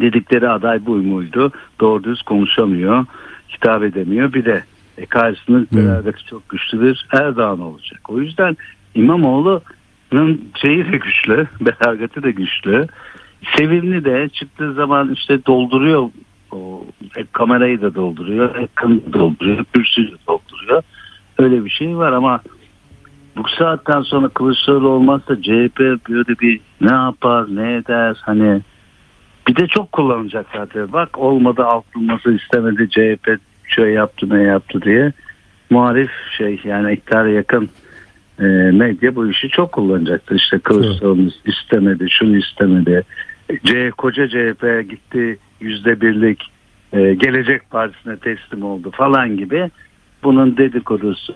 dedikleri aday bu muydu? Doğru düz konuşamıyor hitap edemiyor. Bir de e, karşısında belagati çok güçlü bir Erdoğan olacak. O yüzden İmamoğlu'nun şeyi de güçlü <laughs> belagati de güçlü. Sevimli de çıktığı zaman işte dolduruyor o e, kamerayı da dolduruyor, ekranı dolduruyor, kürsüyü de dolduruyor. Öyle bir şey var ama bu saatten sonra Kılıçdaroğlu olmazsa CHP böyle bir ne yapar, ne eder hani bir de çok kullanacak zaten. Bak olmadı altılması istemedi CHP şöyle yaptı ne yaptı diye. Muharif şey yani iktidara yakın e, medya bu işi çok kullanacaktır. İşte Kılıçdaroğlu istemedi, şunu istemedi. C, koca CHP gitti yüzde birlik e, Gelecek Partisi'ne teslim oldu falan gibi bunun dedikodusu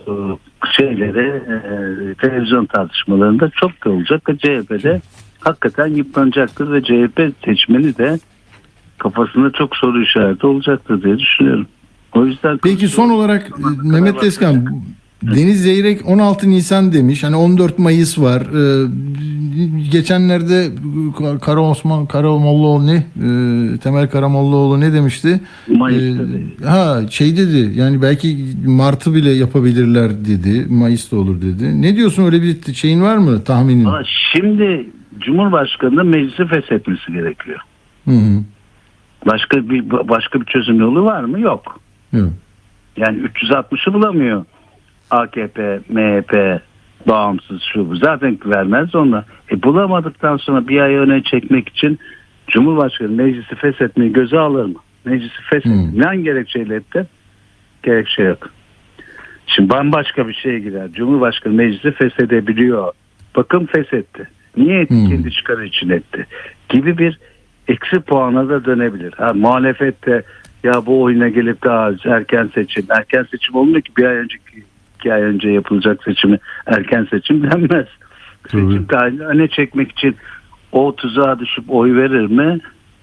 şeyleri e, televizyon tartışmalarında çok da olacak CHP'de hakikaten yıpranacaktır ve CHP seçmeni de kafasında çok soru işareti olacaktır diye düşünüyorum. O yüzden Peki son olarak Mehmet Tezkan Deniz Zeyrek 16 Nisan demiş. Hani 14 Mayıs var. Ee, geçenlerde Kara Osman Karamollaoğlu ne? Ee, Temel Karamollaoğlu ne demişti? Mayıs'ta Ee, ha şey dedi. Yani belki Mart'ı bile yapabilirler dedi. Mayıs'ta olur dedi. Ne diyorsun öyle bir şeyin var mı tahminin? Ama şimdi Cumhurbaşkanı'nın meclisi feshetmesi gerekiyor. Hı hı. Başka bir başka bir çözüm yolu var mı? Yok. Yok. Yani 360'ı bulamıyor. AKP, MHP, bağımsız şu bu. Zaten vermez onlar. E bulamadıktan sonra bir ay öne çekmek için Cumhurbaşkanı meclisi feshetmeyi göze alır mı? Meclisi feshetmeyi. Hmm. Gerekçeyle etti? Gerekçe yok. Şimdi bambaşka bir şeye girer. Cumhurbaşkanı meclisi feshedebiliyor. Bakın feshetti. Niye etti? Hmm. Kendi çıkarı için etti. Gibi bir eksi puana da dönebilir. Ha, muhalefet de ya bu oyuna gelip daha erken seçim. Erken seçim olmuyor ki bir ay önceki iki ay önce yapılacak seçimi erken seçim denmez. Seçim tarihini öne çekmek için o tuzağa düşüp oy verir mi?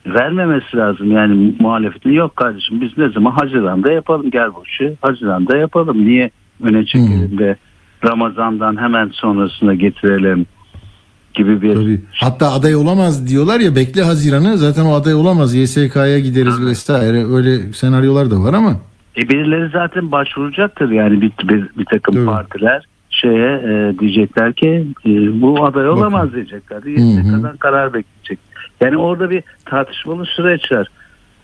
Vermemesi lazım yani muhalefetin yok kardeşim biz ne zaman Haziran'da yapalım gel bu işi Haziran'da yapalım niye öne çekelim de Ramazan'dan hemen sonrasına getirelim gibi bir Tabii. Hatta aday olamaz diyorlar ya bekle Haziran'ı zaten o aday olamaz YSK'ya gideriz vesaire öyle senaryolar da var ama E birileri zaten başvuracaktır yani bir, bir, bir takım Tabii. partiler şeye e, diyecekler ki e, bu aday olamaz diyecekler. YSK'dan karar bekleyecek. Yani orada bir tartışmalı süreç var.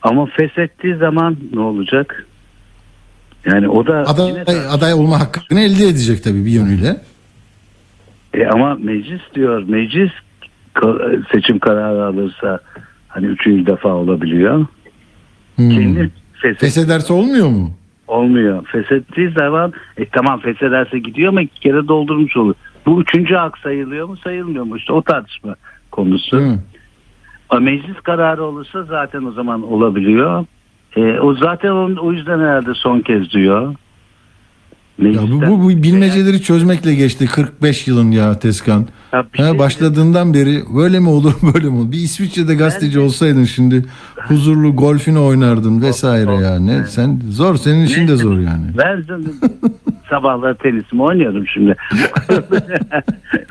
Ama feshettiği zaman ne olacak? Yani o da yine aday, aday olma hakkını elde edecek tabii bir yönüyle. E ama meclis diyor meclis seçim kararı alırsa hani üçüncü defa olabiliyor. Hmm. Kendi feshet Feshederse olmuyor mu? olmuyor. Feshettiği zaman e tamam feshederse gidiyor ama iki kere doldurmuş olur. Bu üçüncü hak sayılıyor mu sayılmıyor mu işte o tartışma konusu. Değil mi? Ama Meclis kararı olursa zaten o zaman olabiliyor. E, o zaten onun, o yüzden herhalde son kez diyor. Ya bu, bu, bu bilmeceleri çözmekle geçti 45 yılın ya Tezkan. Ya Ha, şey- başladığından beri böyle mi olur <laughs> böyle mi olur? Bir İsviçre'de gazeteci Ben- olsaydın şimdi huzurlu golfünü oynardın vesaire yani. Sen zor senin işin de zor yani. <laughs> Ben canım sabahlar tenisimi oynuyorum şimdi. <laughs>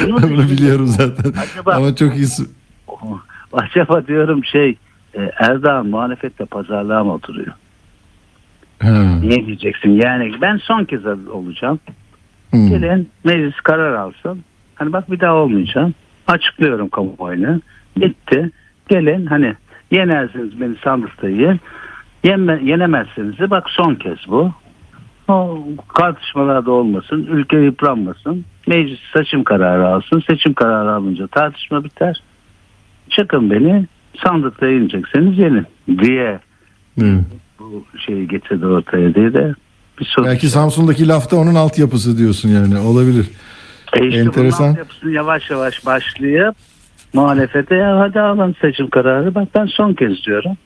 Bunu biliyorum zaten. Acaba- Ama çok iyi. su- Acaba diyorum şey e, Erdoğan muhalefette pazarlığa mı oturuyor? Ha. Niye diyeceksin? Yani ben son kez olacağım. Hmm. Gelin meclis karar alsın. Hani bak bir daha olmayacağım. Açıklıyorum kamuoyuna. Bitti. Gelin hani yenersiniz beni sandıkta yiyin. Yenme, yenemezseniz de bak son kez bu. O tartışmalar da olmasın. Ülke yıpranmasın. Meclis seçim kararı alsın. Seçim kararı alınca tartışma biter. Çıkın beni sandıkta yenecekseniz yenin diye Evet. Bu şeyi getirdi ortaya diye de bir soru. Belki Samsun'daki lafta onun altyapısı diyorsun yani olabilir. E işte Enteresan. altyapısını yavaş yavaş başlayıp muhalefete ya hadi alın seçim kararı. Bak ben son kez diyorum.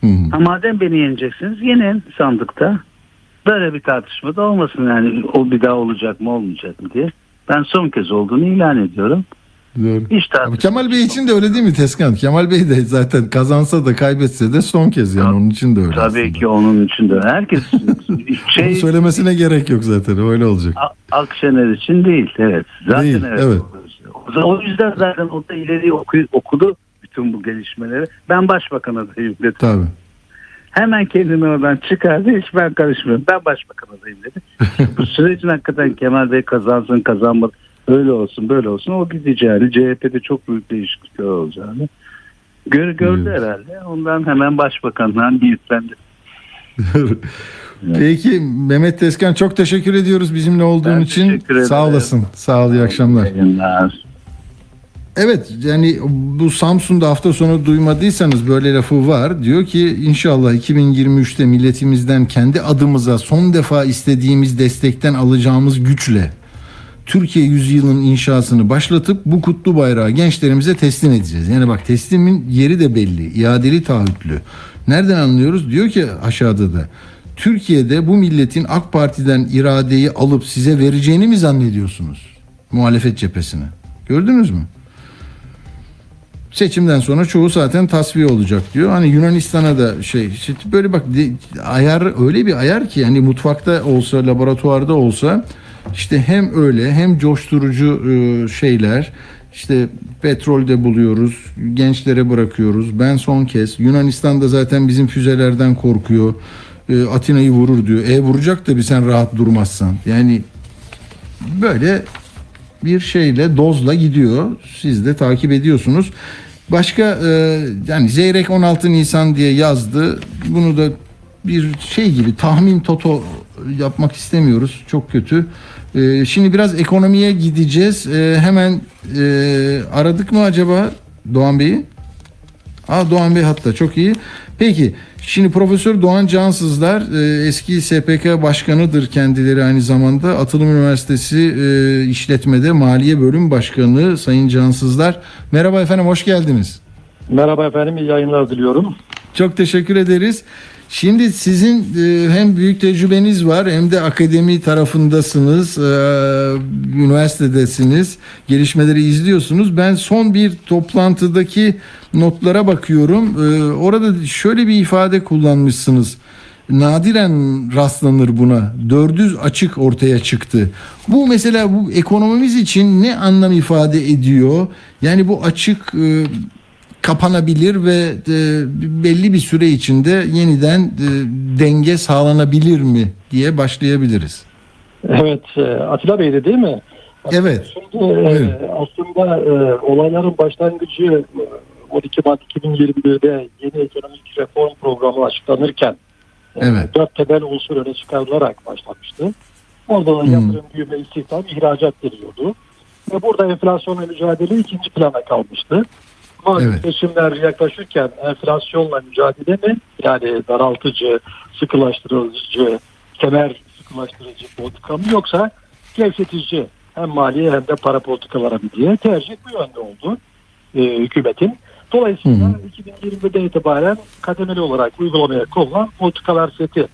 Hmm. Ha, madem beni yeneceksiniz yenin sandıkta. Böyle bir tartışma da olmasın yani o bir daha olacak mı olmayacak mı diye. Ben son kez olduğunu ilan ediyorum. Doğru. Hiç Ama. Kemal Bey için de öyle değil mi Tezkan? Kemal Bey de zaten kazansa da kaybetse de son kez yani onun için de öyle. Tabii aslında. ki onun için de herkes Bunu <laughs> şey söylemesine gerek yok zaten öyle olacak. A- Akşener için değil. Evet. Zaten Değil, evet. evet. O- yüzden zaten o da ileri oku- okudu bütün bu gelişmeleri. Ben başbakan adayım dedi. Tabii. Hemen kendini oradan çıkardı. Hiç ben karışmıyorum. Ben başbakan adayım dedi. <laughs> bu sürecin hakikaten Kemal Bey kazansın kazanmadı. Öyle olsun böyle olsun. O gideceğini CHP'de çok büyük değişiklikler olacağını gör, gördü Evet. herhalde. Ondan hemen başbakandan niyetlendi. <laughs> Peki Mehmet Tezkan çok teşekkür ediyoruz bizimle olduğun Ben için. Sağ olasın. Sağ ol iyi akşamlar. Yayınlar. Evet yani bu Samsun'da hafta sonu duymadıysanız böyle lafı var. Diyor ki inşallah 2023'te milletimizden kendi adımıza son defa istediğimiz destekten alacağımız güçle Türkiye yüzyılın inşasını başlatıp bu kutlu bayrağı gençlerimize teslim edeceğiz. Yani bak teslimin yeri de belli. iadeli taahhütlü. Nereden anlıyoruz? Diyor ki aşağıda da Türkiye'de bu milletin AK Parti'den iradeyi alıp size vereceğini mi zannediyorsunuz? Muhalefet cephesine. Gördünüz mü? Seçimden sonra çoğu zaten tasfiye olacak diyor. Hani Yunanistan'a da şey işte böyle bak ayar öyle bir ayar ki yani mutfakta olsa laboratuvarda olsa işte hem öyle hem coşturucu e, şeyler işte petrolde buluyoruz gençlere bırakıyoruz ben son kez Yunanistan'da zaten bizim füzelerden korkuyor E, Atina'yı vurur diyor e vuracak tabii sen rahat durmazsan yani böyle bir şeyle dozla gidiyor. Siz de takip ediyorsunuz. Başka e, yani Zeyrek 16 Nisan diye yazdı. Bunu da bir şey gibi tahmin toto yapmak istemiyoruz. Çok kötü. E, şimdi biraz ekonomiye gideceğiz. E, hemen e, aradık mı acaba Doğan Bey'i? Aa Doğan Bey hatta çok iyi. Peki şimdi Profesör Doğan Cansızlar e, eski SPK başkanıdır kendileri aynı zamanda. Atılım Üniversitesi e, işletmede Maliye Bölüm Başkanı Sayın Cansızlar. Merhaba efendim hoş geldiniz. Merhaba efendim, iyi yayınlar diliyorum. Çok teşekkür ederiz. Şimdi sizin e, hem büyük tecrübeniz var hem de akademi tarafındasınız, e, üniversitedesiniz, gelişmeleri izliyorsunuz. Ben son bir toplantıdaki notlara bakıyorum. E, orada şöyle bir ifade kullanmışsınız. Nadiren rastlanır buna. Dördüz açık ortaya çıktı. Bu mesela bu ekonomimiz için ne anlam ifade ediyor? Yani bu açık kapanabilir ve e, belli bir süre içinde yeniden e, denge sağlanabilir mi diye başlayabiliriz. Evet, e, Atilla Bey'di değil mi? Evet. Şimdi e, Buyurun. aslında e, olayların başlangıcı e, 12 Mart 2021'de yeni ekonomik reform programı açıklanırken e, Evet. dört temel unsur öne çıkarılarak başlamıştı. Orada da Hmm. yatırım, büyüme, istihdam, ihracat geliyordu. Ve burada enflasyonla mücadele ikinci plana kalmıştı. Ama Evet. seçimler yaklaşırken enflasyonla mücadele mi? Yani daraltıcı, sıkılaştırıcı, kemer sıkılaştırıcı politika mı yoksa gevşetici hem maliye hem de para politikaları mı diye tercih bu yönde oldu e, hükümetin. Dolayısıyla Hı hı. 2020'de itibaren kademeli olarak uygulamaya konulan politikalar seti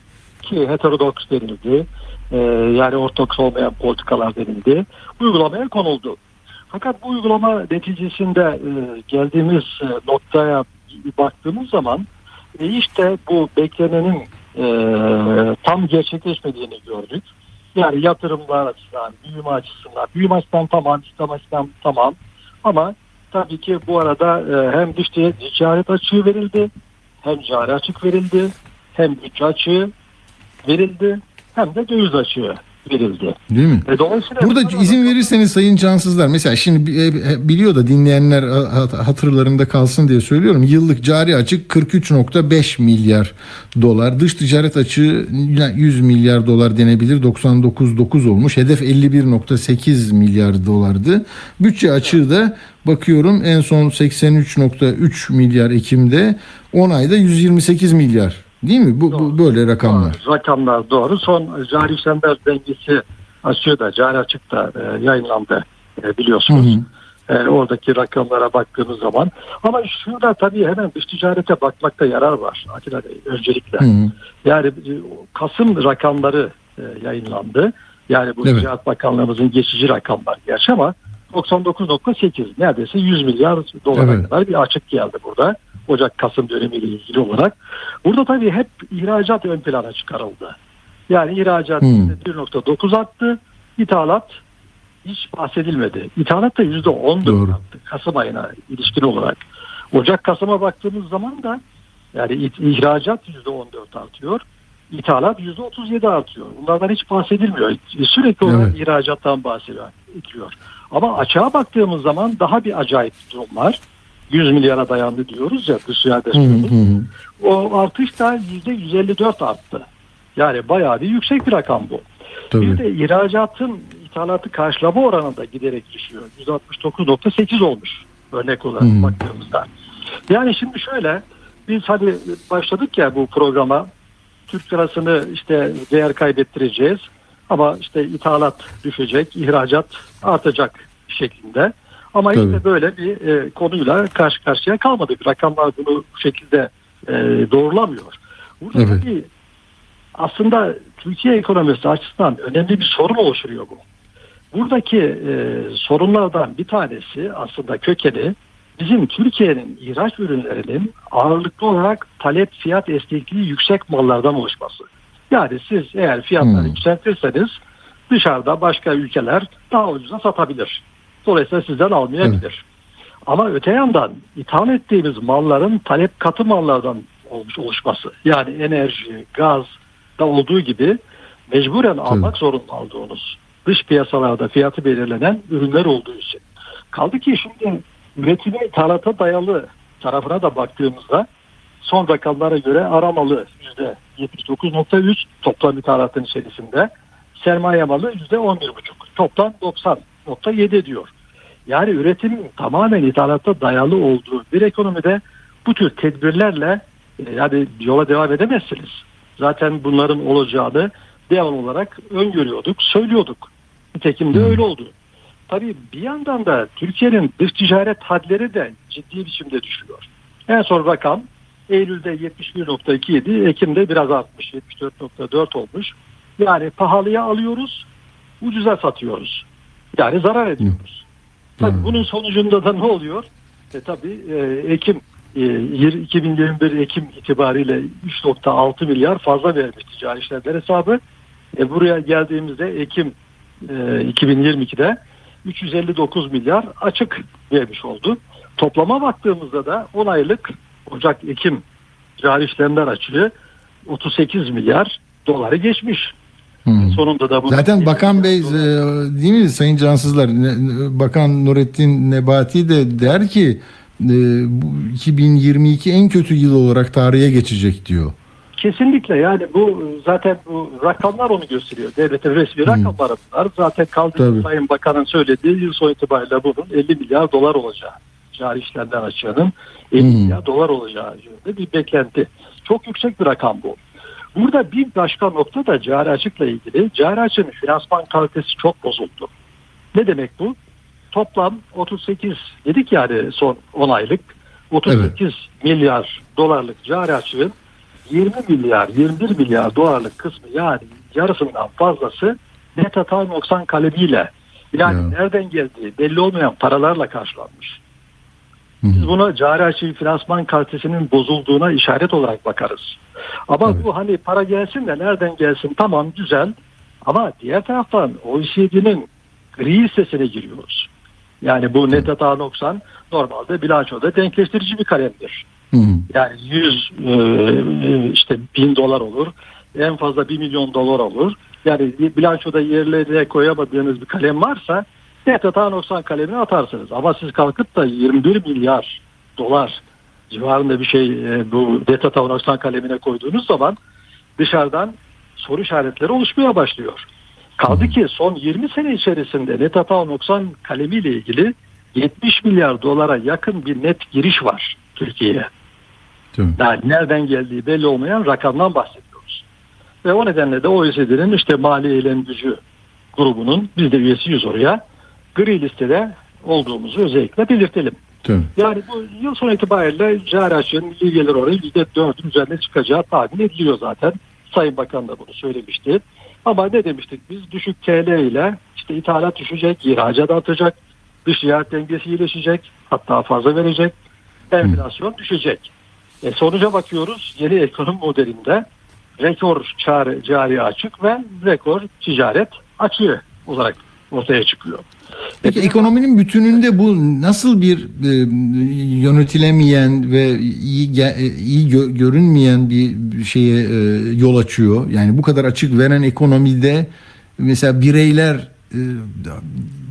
ki heterodoks denildi, e, yani ortodoks olmayan politikalar denildi, uygulamaya konuldu. Fakat bu uygulama neticesinde e, geldiğimiz e, noktaya baktığımız zaman e, işte bu beklenenin e, tam gerçekleşmediğini gördük. Yani yatırımlar açısından, büyüme açısından, büyüme açısından tamam, istihdam açısından tamam. Ama tabii ki bu arada e, hem dış ticaret açığı verildi, hem cari açık verildi, hem bütçe açığı verildi, hem de döviz açığı verildi. Değil mi? E, dolayısıyla Burada izin verirseniz sayın cansızlar mesela şimdi e, biliyor da dinleyenler ha- hatırlarında kalsın diye söylüyorum. Yıllık cari açık 43.5 milyar dolar. Dış ticaret açığı 100 milyar dolar denebilir. 99.9 olmuş. Hedef 51.8 milyar dolardı. Bütçe açığı da bakıyorum en son 83.3 milyar Ekim'de 10 ayda 128 milyar. Değil mi? Bu, bu böyle rakamlar. Doğru, rakamlar doğru. Son cari işlemler dengesi açığı da cari açık da e, yayınlandı e, biliyorsunuz. Hı hı. E, oradaki rakamlara baktığımız zaman. Ama şurada tabii hemen dış ticarete bakmakta yarar var Atilla Bey öncelikle. Hı hı. Yani e, Kasım rakamları e, yayınlandı. Yani bu Evet. Ticaret Bakanlığımızın geçici rakamlar gerçi ama 99.8 neredeyse 100 milyar dolara Evet. kadar bir açık geldi burada. Ocak-Kasım dönemiyle ilgili olarak. Burada tabii hep ihracat ön plana çıkarıldı. Yani ihracat Hmm. %1.9 arttı. İthalat hiç bahsedilmedi. İthalat da %14 Doğru. arttı. Kasım ayına ilişkin olarak. Ocak-Kasım'a baktığımız zaman da yani ihracat %14 artıyor. İthalat %37 artıyor. Bunlardan hiç bahsedilmiyor. Sürekli olarak Evet. ihracattan bahsediliyor. Ama açığa baktığımız zaman daha bir acayip durum var. 100 milyara dayandı diyoruz ya dış ticaret Hı hı hı. O artış da %154 arttı. Yani bayağı bir yüksek bir rakam bu. Tabii. Bir de ihracatın ithalatı karşılama oranında giderek düşüyor. 169.8 olmuş örnek olarak Hı. baktığımızda. Yani şimdi şöyle biz hadi başladık ya bu programa Türk lirasını işte değer kaybettireceğiz ama işte ithalat düşecek, ihracat artacak şeklinde. Ama Tabii. işte böyle bir e, konuyla karşı karşıya kalmadık. Rakamlar bunu bu şekilde e, doğrulamıyor. Burada Evet. tabii aslında Türkiye ekonomisi açısından önemli bir sorun oluşturuyor bu. Buradaki e, sorunlardan bir tanesi aslında kökeni bizim Türkiye'nin ihraç ürünlerinin ağırlıklı olarak talep fiyat esnekliği yüksek mallardan oluşması. Yani siz eğer fiyatları Hmm. yükseltirseniz dışarıda başka ülkeler daha ucuza satabilir. Dolayısıyla sizden almayabilir. Ama öte yandan ithal ettiğimiz malların talep katı mallardan olmuş oluşması. Yani enerji, gaz da olduğu gibi mecburen almak zorunda olduğunuz dış piyasalarda fiyatı belirlenen ürünler olduğu için. Kaldı ki şimdi üretimi ithalata dayalı tarafına da baktığımızda son rakamlara göre aramalı %79.3 toplam ithalatın içerisinde sermaye malı %11.5 toplam 90.7 diyor. Yani üretim tamamen ithalata dayalı olduğu bir ekonomide bu tür tedbirlerle e, yani yola devam edemezsiniz. Zaten bunların olacağını devam olarak öngörüyorduk, söylüyorduk. Nitekim de öyle oldu. Tabii bir yandan da Türkiye'nin dış ticaret hadleri de ciddi biçimde düşüyor. En son rakam Eylül'de 71.2 Ekim'de biraz artmış 74.4 olmuş. Yani pahalıya alıyoruz, ucuza satıyoruz. Yani zarar ediyoruz. Tabii bunun sonucunda da ne oluyor? E tabii e, Ekim e, yir- 2021 Ekim itibariyle 3.6 milyar fazla vermiş ticari işlemler hesabı. E, buraya geldiğimizde Ekim e, 2022'de 359 milyar açık vermiş oldu. Toplama baktığımızda da 10 aylık Ocak-Ekim cari işlemler açığı 38 milyar doları geçmiş. Hmm. Sonunda da bu Zaten Bakan Bey e, değil mi Sayın Cansızlar Ne- Bakan Nurettin Nebati de der ki e, bu 2022 en kötü yıl olarak tarihe geçecek diyor. Kesinlikle yani bu zaten bu rakamlar onu gösteriyor. Devletin resmi rakamları bunlar. Zaten kaldı. Sayın Bakan'ın söylediği yıl sonu itibariyle bunun 50 milyar dolar olacağı. Cari işlemler açığının 50 Hmm. milyar dolar olacağı yönünde bir beklenti. Çok yüksek bir rakam bu. Burada bir başka nokta da cari açıkla ilgili. Cari açığın finansman kalitesi çok bozuldu. Ne demek bu? Toplam 38 dedik yani son 10 aylık 38 milyar dolarlık cari açığın 20 milyar 21 milyar dolarlık kısmı yani yarısından fazlası net hata noksan kalemiyle yani Ya. nereden geldiği belli olmayan paralarla karşılanmış. Biz buna cari açığı finansman kalitesinin bozulduğuna işaret olarak bakarız. Ama bu hani para gelsin de nereden gelsin tamam güzel ama diğer taraftan OECD'nin gri listesine giriyoruz. Yani bu net hata noksan normalde bilançoda denkleştirici bir kalemdir. Hı. Yani 100 e, işte bin dolar olur. En fazla 1 milyon dolar olur. Yani bilançoda yerlerine koyamadığınız bir kalem varsa net hata noksan kalemini atarsınız. Ama siz kalkıp da 21 milyar dolar civarında bir şey e, bu net hata noksan kalemine koyduğunuz zaman dışarıdan soru işaretleri oluşmaya başlıyor. Kaldı ki son 20 sene içerisinde net hata noksan kalemiyle ilgili 70 milyar dolara yakın bir net giriş var Türkiye'ye. Yani nereden geldiği belli olmayan rakamdan bahsediyoruz. Ve o nedenle de OECD'nin işte mali eylem gücü grubunun biz de üyesiyiz oraya gri listede olduğumuzu özellikle belirtelim. Tabii. Yani bu yıl sonu itibariyle cari açığın milli gelir oranı %4'ün üzerine çıkacağı tahmin ediliyor zaten. Sayın Bakan da bunu söylemişti. Ama ne demiştik biz? Düşük TL ile işte ithalat düşecek, ihracat artacak, dış ticaret dengesi iyileşecek, hatta fazla verecek, enflasyon düşecek. E sonuca bakıyoruz yeni ekonomi modelinde rekor çare, cari açık ve rekor ticaret açığı olarak ortaya çıkıyor. Peki ekonominin bütününde bu nasıl bir e, yönetilemeyen ve iyi ge- e, iyi gö- görünmeyen bir şeye e, yol açıyor? Yani bu kadar açık veren ekonomide mesela bireyler e,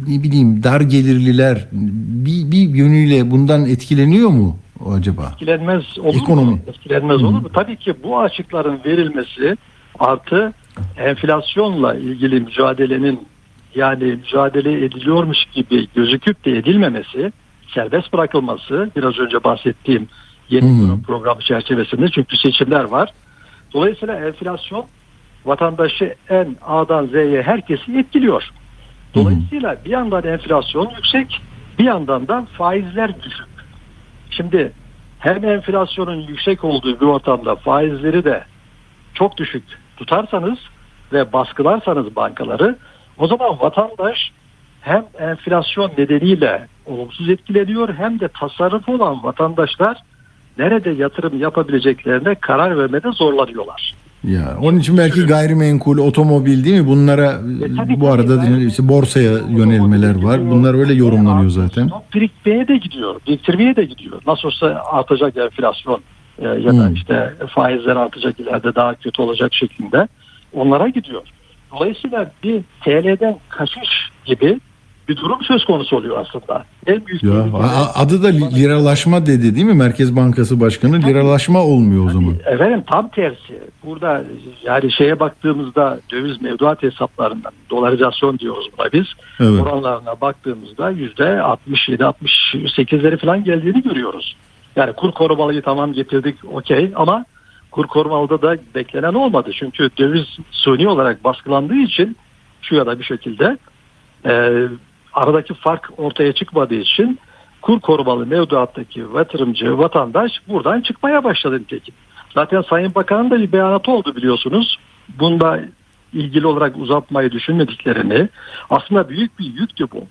ne bileyim dar gelirliler bir, bir yönüyle bundan etkileniyor mu acaba? etkilenmez olur Ekonomi. mu? Etkilenmez olur mu? Tabii ki bu açıkların verilmesi artı enflasyonla ilgili mücadelenin yani mücadele ediliyormuş gibi gözüküp de edilmemesi, serbest bırakılması biraz önce bahsettiğim yeni hı. ekonomi programı çerçevesinde çünkü seçimler var. Dolayısıyla enflasyon vatandaşı en A'dan Z'ye herkesi etkiliyor. Dolayısıyla bir yandan enflasyon yüksek, bir yandan da faizler düşük. Şimdi hem enflasyonun yüksek olduğu bir ortamda faizleri de çok düşük tutarsanız ve baskılarsanız bankaları o zaman vatandaş hem enflasyon nedeniyle olumsuz etkileniyor hem de tasarrufu olan vatandaşlar nerede yatırım yapabileceklerine karar vermede zorlanıyorlar. Ya onun için belki gayrimenkul, otomobil değil mi? Bunlara E, tabii, bu arada Ben- işte borsaya yönelmeler var. Bunlar öyle yorumlanıyor zaten. Birikmeye de gidiyor, biriktirmeye de gidiyor. Nasıl olsa artacak enflasyon e, ya da Hmm. işte faizler artacak ileride daha kötü olacak şeklinde onlara gidiyor. Dolayısıyla bir TL'den kaçış gibi bir durum söz konusu oluyor aslında. En büyük Ya adı da liralaşma dedi değil mi? Merkez Bankası Başkanı liralaşma olmuyor o zaman. Efendim tam tersi. Burada yani şeye baktığımızda döviz mevduat hesaplarından dolarizasyon diyoruz buna biz. Evet. Oranlarına baktığımızda yüzde 67 68'leri falan geldiğini görüyoruz. Yani kur korumalıyı tamam getirdik okey ama kur korumalıda da beklenen olmadı. Çünkü döviz suni olarak baskılandığı için şu ya da bir şekilde e, aradaki fark ortaya çıkmadığı için kur korumalı mevduattaki yatırımcı vatandaş buradan çıkmaya başladı nitekim. Zaten Sayın Bakan'ın da bir beyanatı oldu biliyorsunuz. Bunda ilgili olarak uzatmayı düşünmediklerini aslında büyük bir yüktü bu.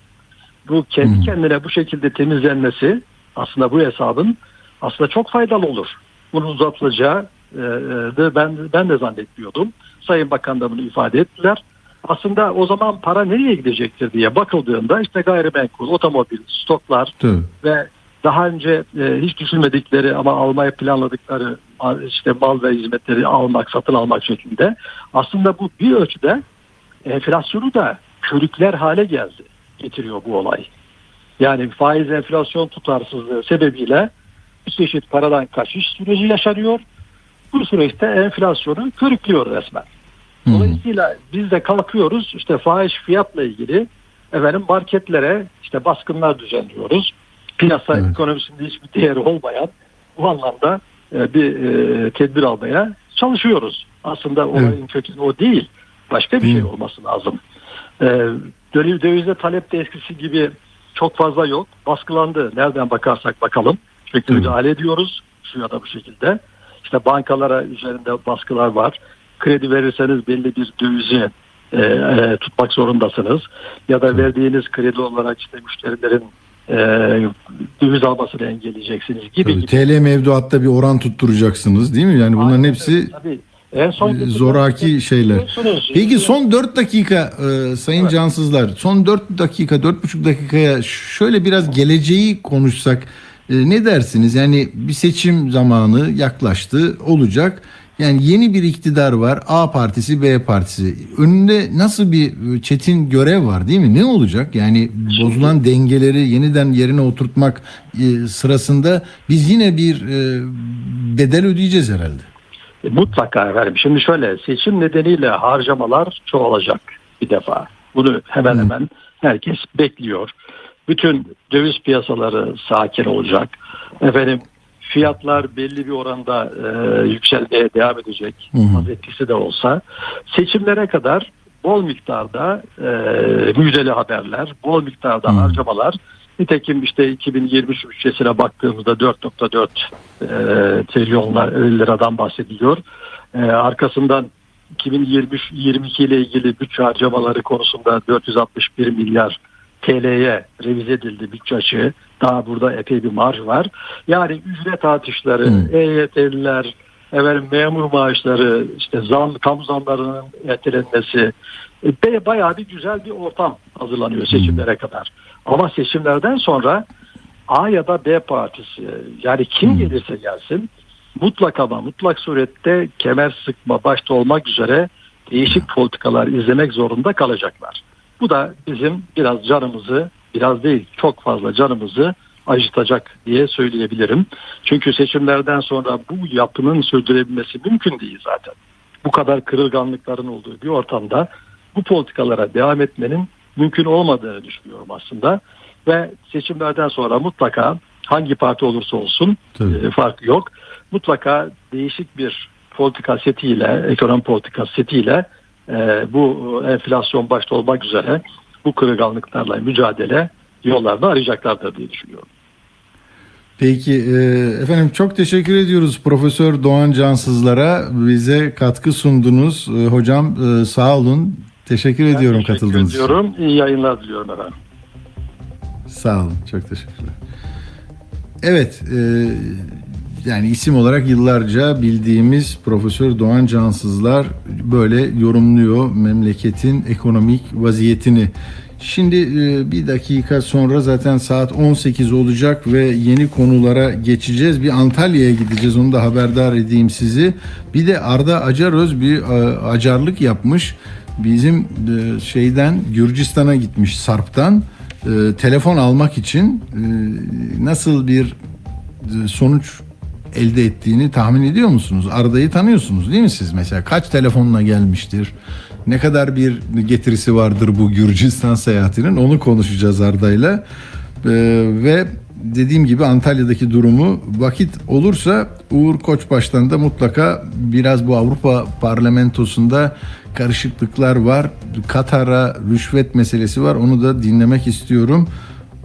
Bu kendi kendine bu şekilde temizlenmesi aslında bu hesabın aslında çok faydalı olur. Bunun uzatılacağı de ben ben de zannetmiyordum. Sayın Bakan da bunu ifade ettiler. Aslında o zaman para nereye gidecektir diye bakıldığında işte gayrimenkul, otomobil, stoklar Tabii. ve daha önce e, hiç düşünmedikleri ama almayı planladıkları işte mal ve hizmetleri almak, satın almak şeklinde aslında bu bir ölçüde enflasyonu da körükler hale geldi getiriyor bu olay. Yani faiz enflasyon tutarsızlığı sebebiyle bir çeşit paradan kaçış süreci yaşanıyor. Bu süreçte enflasyonu körüklüyor resmen. Hı. Dolayısıyla biz de kalkıyoruz işte fahiş fiyatla ilgili efendim marketlere işte baskınlar düzenliyoruz. Piyasa Evet. ekonomisinde hiçbir değeri olmayan bu anlamda e, bir e, tedbir almaya çalışıyoruz. Aslında olayın kökü o değil. Başka bir şey Hı. olması lazım. E, döviz- dövizde talep de eskisi gibi çok fazla yok. Baskılandı. Nereden bakarsak bakalım. Sürekli müdahale ediyoruz. Şu ya da bu şekilde. İşte bankalara üzerinde baskılar var. Kredi verirseniz belli bir dövizi e, e, tutmak zorundasınız. Ya da verdiğiniz kredi olarak işte müşterilerin e, döviz almasını engelleyeceksiniz gibi Tabii. gibi. TL mevduatta bir oran tutturacaksınız değil mi? Yani bunların Aynen hepsi. Tabii. En son e, zoraki şeyler. Peki son 4 dakika e, Sayın Evet. Cansızlar son 4 dakika 4,5 dakikaya şöyle biraz geleceği konuşsak e, ne dersiniz? Yani bir seçim zamanı yaklaştı olacak. Yani yeni bir iktidar var. A partisi, B partisi. Önünde nasıl bir e, çetin görev var değil mi? Ne olacak? Yani bozulan dengeleri yeniden yerine oturtmak e, sırasında biz yine bir e, bedel ödeyeceğiz herhalde. Mutlaka efendim. Şimdi şöyle seçim nedeniyle harcamalar çoğalacak bir defa. Bunu hemen hemen herkes bekliyor. Bütün döviz piyasaları sakin olacak. Efendim fiyatlar belli bir oranda e, yükselmeye devam edecek. Az etkisi de olsa. Seçimlere kadar bol miktarda e, müjdeli haberler, bol miktarda Hı. harcamalar. Nitekim işte 2023 bütçesine baktığımızda 4.4 e, trilyonlar liradan bahsediliyor. E, arkasından 2023-22 ile ilgili bütçe harcamaları konusunda 461 milyar TL'ye revize edildi bütçe açığı. Daha burada epey bir marj var. Yani ücret artışları, Hı. EYT'liler, efendim memur maaşları, işte zam, kamu zamlarının ertelenmesi, e, bayağı bir güzel bir ortam hazırlanıyor seçimlere kadar. Ama seçimlerden sonra A ya da B partisi yani kim Hmm. gelirse gelsin mutlak ama mutlak surette kemer sıkma başta olmak üzere değişik politikalar izlemek zorunda kalacaklar. Bu da bizim biraz canımızı biraz değil çok fazla canımızı acıtacak diye söyleyebilirim. Çünkü seçimlerden sonra bu yapının sürdürebilmesi mümkün değil zaten. Bu kadar kırılganlıkların olduğu bir ortamda bu politikalara devam etmenin mümkün olmadığını düşünüyorum aslında. Ve seçimlerden sonra mutlaka hangi parti olursa olsun Tabii. e, farkı yok. Mutlaka değişik bir politika setiyle, ekonomi politika setiyle e, bu enflasyon başta olmak üzere bu kırılganlıklarla mücadele yollarını arayacaklardır diye düşünüyorum. Peki e, efendim çok teşekkür ediyoruz Profesör Doğan Cansızlar'a bize katkı sundunuz. E, hocam e, sağ olun. Teşekkür ediyorum Teşekkür katıldığınız için. ediyorum. İyi yayınlar diliyorum efendim. Sağ olun. Çok teşekkürler. Evet. e, yani isim olarak yıllarca bildiğimiz Profesör Doğan Cansızlar böyle yorumluyor memleketin ekonomik vaziyetini. Şimdi e, bir dakika sonra zaten saat 18 olacak ve yeni konulara geçeceğiz. Bir Antalya'ya gideceğiz onu da haberdar edeyim sizi. Bir de Arda Acaröz bir e, acarlık yapmış. Bizim e, şeyden Gürcistan'a gitmiş Sarp'tan telefon almak için nasıl bir sonuç elde ettiğini tahmin ediyor musunuz? Arda'yı tanıyorsunuz değil mi siz mesela? Kaç telefonla gelmiştir? Ne kadar bir getirisi vardır bu Gürcistan seyahatinin? Onu konuşacağız Arda'yla. Ee, ve dediğim gibi Antalya'daki durumu vakit olursa Uğur Koçbaş'tan da mutlaka biraz bu Avrupa Parlamentosu'nda karışıklıklar var. Katar'a rüşvet meselesi var. Onu da dinlemek istiyorum.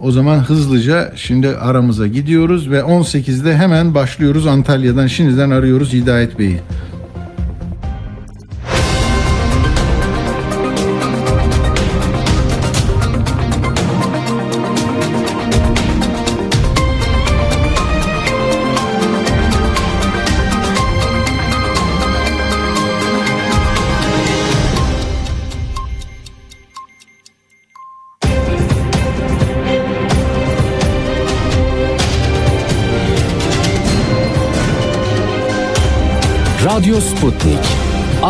O zaman hızlıca şimdi aramıza gidiyoruz ve 18'de hemen başlıyoruz Antalya'dan. Şimdiden arıyoruz Hidayet Bey'i.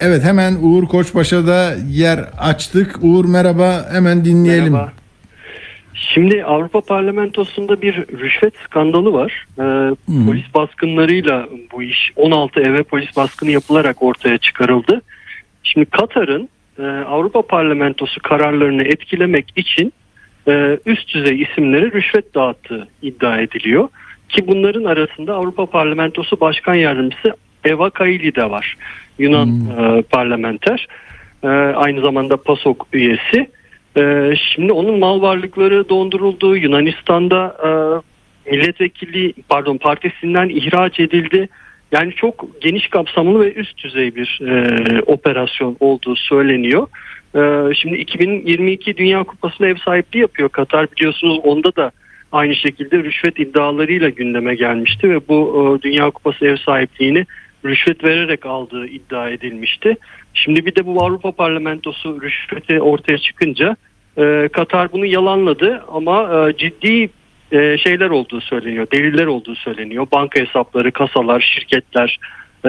Evet hemen Uğur Koçbaş'a da yer açtık. Uğur merhaba hemen dinleyelim. Merhaba. Şimdi Avrupa Parlamentosu'nda bir rüşvet skandalı var. Ee, polis baskınlarıyla bu iş 16 eve polis baskını yapılarak ortaya çıkarıldı. Şimdi Katar'ın e, Avrupa Parlamentosu kararlarını etkilemek için e, üst düzey isimlere rüşvet dağıttığı iddia ediliyor. Ki bunların arasında Avrupa Parlamentosu Başkan Yardımcısı Eva Kaili de var. Yunan e, parlamenter. E, aynı zamanda PASOK üyesi. E, şimdi onun mal varlıkları donduruldu. Yunanistan'da e, milletvekili pardon partisinden ihraç edildi. Yani çok geniş kapsamlı ve üst düzey bir e, operasyon olduğu söyleniyor. E, şimdi 2022 Dünya Kupası'na ev sahipliği yapıyor Katar biliyorsunuz onda da aynı şekilde rüşvet iddialarıyla gündeme gelmişti ve bu e, Dünya Kupası ev sahipliğini rüşvet vererek aldığı iddia edilmişti. Şimdi bir de bu Avrupa Parlamentosu rüşveti ortaya çıkınca e, Katar bunu yalanladı ama e, ciddi e, şeyler olduğu söyleniyor, deliller olduğu söyleniyor. Banka hesapları, kasalar, şirketler e,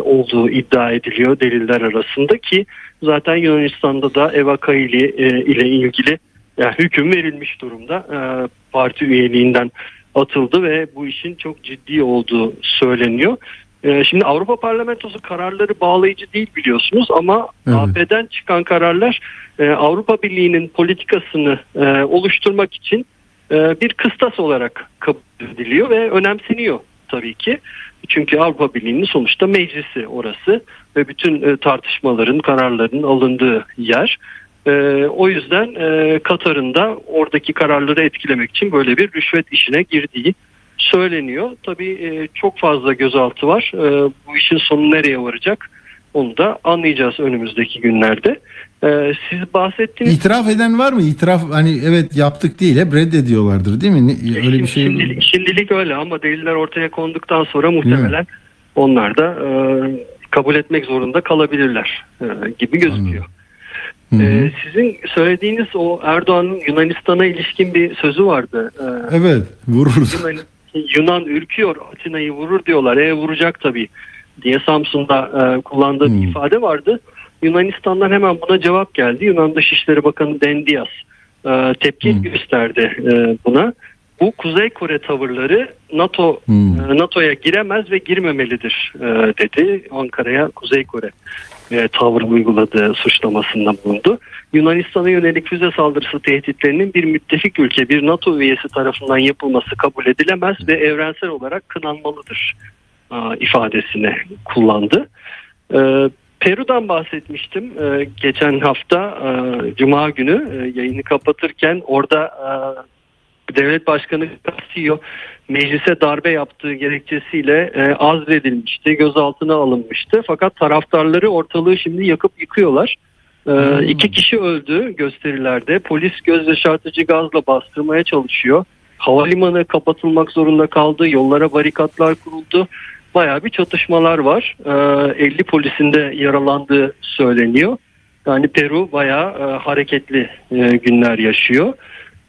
olduğu iddia ediliyor deliller arasında ki zaten Yunanistan'da da Eva Kaili e, ile ilgili yani hüküm verilmiş durumda. E, parti üyeliğinden atıldı ve bu işin çok ciddi olduğu söyleniyor. E, şimdi Avrupa Parlamentosu kararları bağlayıcı değil biliyorsunuz ama Evet. AP'den çıkan kararlar e, Avrupa Birliği'nin politikasını e, oluşturmak için e, bir kıstas olarak kabul ediliyor ve önemseniyor tabii ki. Çünkü Avrupa Birliği'nin sonuçta meclisi orası ve bütün tartışmaların, kararların alındığı yer. O yüzden Katar'ın da oradaki kararları etkilemek için böyle bir rüşvet işine girdiği söyleniyor. Tabii e, çok fazla gözaltı var. E, bu işin sonu nereye varacak onu da anlayacağız önümüzdeki günlerde. E, siz bahsettiğiniz İtiraf eden var mı? İtiraf hani evet yaptık değil hep reddediyorlardır değil mi? Ne- Öyle bir şey Şimdilik, şimdilik öyle ama deliller ortaya konduktan sonra muhtemelen onlar da e, kabul etmek zorunda kalabilirler e, gibi gözüküyor. Sizin söylediğiniz o Erdoğan'ın Yunanistan'a ilişkin bir sözü vardı. Evet vururuz. Yunan, Yunan ürküyor Atina'yı vurur diyorlar. E vuracak tabii diye Samsun'da e, kullandığı bir Hmm. ifade vardı. Yunanistan'dan hemen buna cevap geldi. Yunan Dışişleri Bakanı Dendias e, tepki Hmm. gösterdi e, buna. bu Kuzey Kore tavırları NATO Hmm. e, NATO'ya giremez ve girmemelidir e, dedi. Ankara'ya Kuzey Kore e, tavır uyguladığı suçlamasında bulundu. Yunanistan'a yönelik füze saldırısı tehditlerinin bir müttefik ülke, bir NATO üyesi tarafından yapılması kabul edilemez ve evrensel olarak kınanmalıdır e, ifadesini kullandı. E, Peru'dan bahsetmiştim e, geçen hafta e, Cuma günü e, yayını kapatırken orada e, devlet başkanı Castillo meclise darbe yaptığı gerekçesiyle e, azledilmişti, gözaltına alınmıştı. Fakat taraftarları ortalığı şimdi yakıp yıkıyorlar. E, iki kişi öldü gösterilerde. Polis göz yaşartıcı gazla bastırmaya çalışıyor. Havalimanı kapatılmak zorunda kaldı. Yollara barikatlar kuruldu. Bayağı bir çatışmalar var. E, 50 polisin de yaralandığı söyleniyor. Yani Peru bayağı e, hareketli e, günler yaşıyor.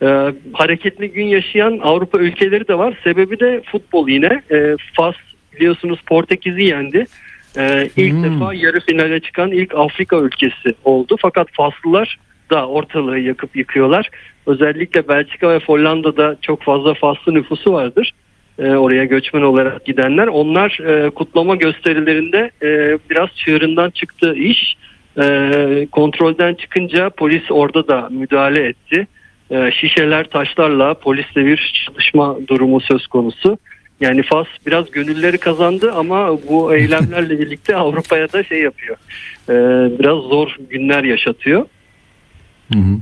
E, hareketli gün yaşayan Avrupa ülkeleri de var. Sebebi de futbol yine. E, Fas biliyorsunuz Portekiz'i yendi. E, ilk Hmm. defa yarı finale çıkan ilk Afrika ülkesi oldu. Fakat Faslılar da ortalığı yakıp yıkıyorlar. Özellikle Belçika ve Hollanda'da çok fazla Faslı nüfusu vardır. E, oraya göçmen olarak gidenler. Onlar e, kutlama gösterilerinde e, biraz çığırından çıktı iş. E, kontrolden çıkınca polis orada da müdahale etti. E, şişeler taşlarla polisle bir çatışma durumu söz konusu. Yani Fas biraz gönülleri kazandı ama bu <laughs> eylemlerle birlikte Avrupa'ya da şey yapıyor. E, biraz zor günler yaşatıyor. Hı hı.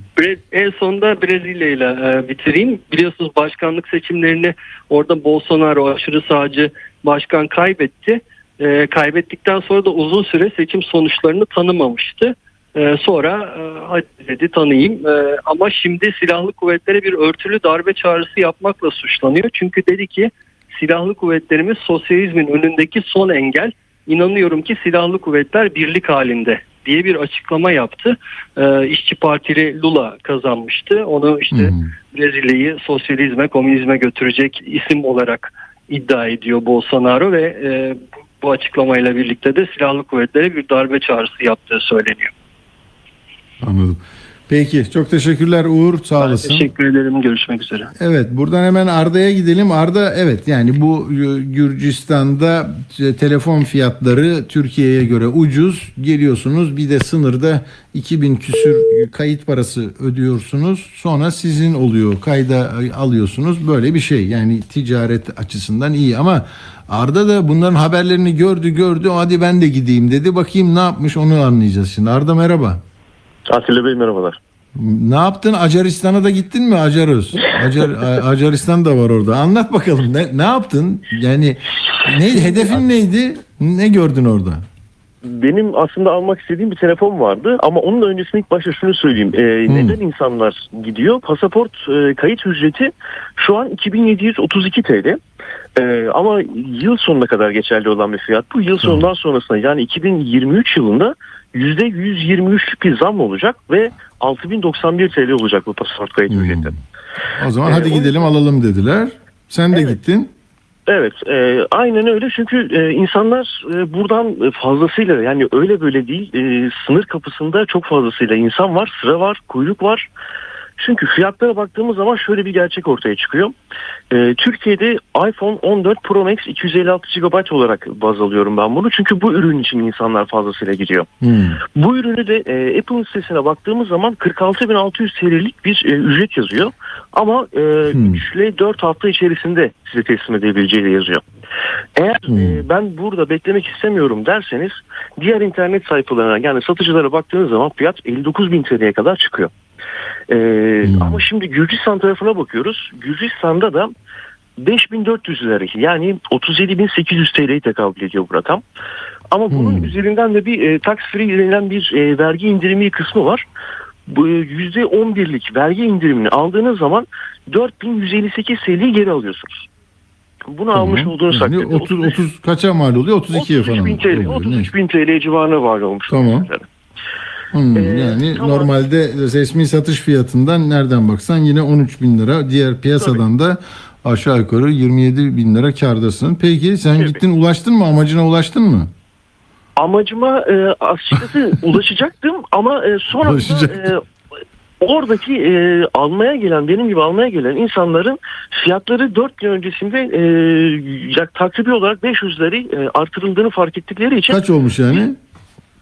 En sonunda Brezilya ile e, bitireyim. Biliyorsunuz başkanlık seçimlerini orada Bolsonaro aşırı sağcı başkan kaybetti. E, kaybettikten sonra da uzun süre seçim sonuçlarını tanımamıştı. E, sonra e, hadi dedi tanıyayım. E, ama şimdi silahlı kuvvetlere bir örtülü darbe çağrısı yapmakla suçlanıyor. Çünkü dedi ki silahlı kuvvetlerimiz sosyalizmin önündeki son engel. İnanıyorum ki silahlı kuvvetler birlik halinde diye bir açıklama yaptı. Ee, İşçi Partili Lula kazanmıştı. Onu işte Hı. Brezilya'yı sosyalizme, komünizme götürecek isim olarak iddia ediyor Bolsonaro ve e, bu açıklamayla birlikte de silahlı kuvvetlere bir darbe çağrısı yaptığı söyleniyor. Anladım. Peki çok teşekkürler Uğur sağ olasın. Teşekkür ederim. Görüşmek üzere. Evet buradan hemen Arda'ya gidelim. Arda evet yani bu e, Gürcistan'da e, telefon fiyatları Türkiye'ye göre ucuz. Geliyorsunuz bir de sınırda 2000 küsür kayıt parası ödüyorsunuz. Sonra sizin oluyor kayda e, alıyorsunuz. Böyle bir şey yani ticaret açısından iyi ama Arda da bunların haberlerini gördü gördü hadi ben de gideyim dedi. Bakayım ne yapmış onu anlayacağız şimdi. Arda merhaba. Atilla Bey merhabalar. Ne yaptın? Acaristan'a da gittin mi? Acarus. Acar, <laughs> Acaristan da var orada. Anlat bakalım. Ne, ne yaptın? Yani ne hedefin neydi? Ne gördün orada? Benim aslında almak istediğim bir telefon vardı ama onun da öncesinde ilk başta şunu söyleyeyim. Ee, Neden insanlar gidiyor? Pasaport e, kayıt ücreti şu an 2732 TL. Ee, ama yıl sonuna kadar geçerli olan bir fiyat. Bu yıl sonundan sonrasında yani 2023 yılında %123'lük bir zam olacak ve 6091 TL olacak bu pasaport kayıt ücreti. O zaman Ee, hadi o- gidelim alalım dediler. Sen de gittin. Evet, e, aynen öyle çünkü e, insanlar e, buradan fazlasıyla yani öyle böyle değil e, sınır kapısında çok fazlasıyla insan var, sıra var, kuyruk var. Çünkü fiyatlara baktığımız zaman şöyle bir gerçek ortaya çıkıyor. E, Türkiye'de iPhone 14 Pro Max 256 GB olarak baz alıyorum ben bunu. Çünkü bu ürün için insanlar fazlasıyla gidiyor. Hmm. Bu ürünü de e, Apple'ın sitesine baktığımız zaman 46.600 TL'lik bir e, ücret yazıyor. Ama e, 3 ile 4 hafta içerisinde size teslim edebileceği de yazıyor. Eğer e, ben burada beklemek istemiyorum derseniz diğer internet sayfalarına yani satıcılara baktığınız zaman fiyat 59.000 TL'ye kadar çıkıyor. E, Ama şimdi Gürcistan tarafına bakıyoruz. Gürcistan'da da 5400 lira yani 37.800 TL'yi tekabül ediyor bu rakam. Ama bunun üzerinden de bir e, tax free denilen bir e, vergi indirimi kısmı var. Bu e, %11'lik vergi indirimini aldığınız zaman 4158 TL'yi geri alıyorsunuz. Bunu almış Tamam. olduğunuz Yani takdirde 30, 30 kaça mal oluyor? 32'ye falan. 33 bin TL, oluyor. 33 bin TL civarına var olmuş. Tamam. Hmm, yani normalde resmi satış fiyatından nereden baksan yine 13 bin lira. Diğer piyasadan da aşağı yukarı 27 bin lira kardasın. Peki sen gittin ulaştın mı? Amacına ulaştın mı? Amacıma e, açıkçası <laughs> ulaşacaktım ama e, sonra Ulaşacaktın. oradaki e, almaya gelen benim gibi almaya gelen insanların fiyatları 4 gün öncesinde e, takribi olarak 500 lira e, artırıldığını fark ettikleri için Kaç olmuş yani?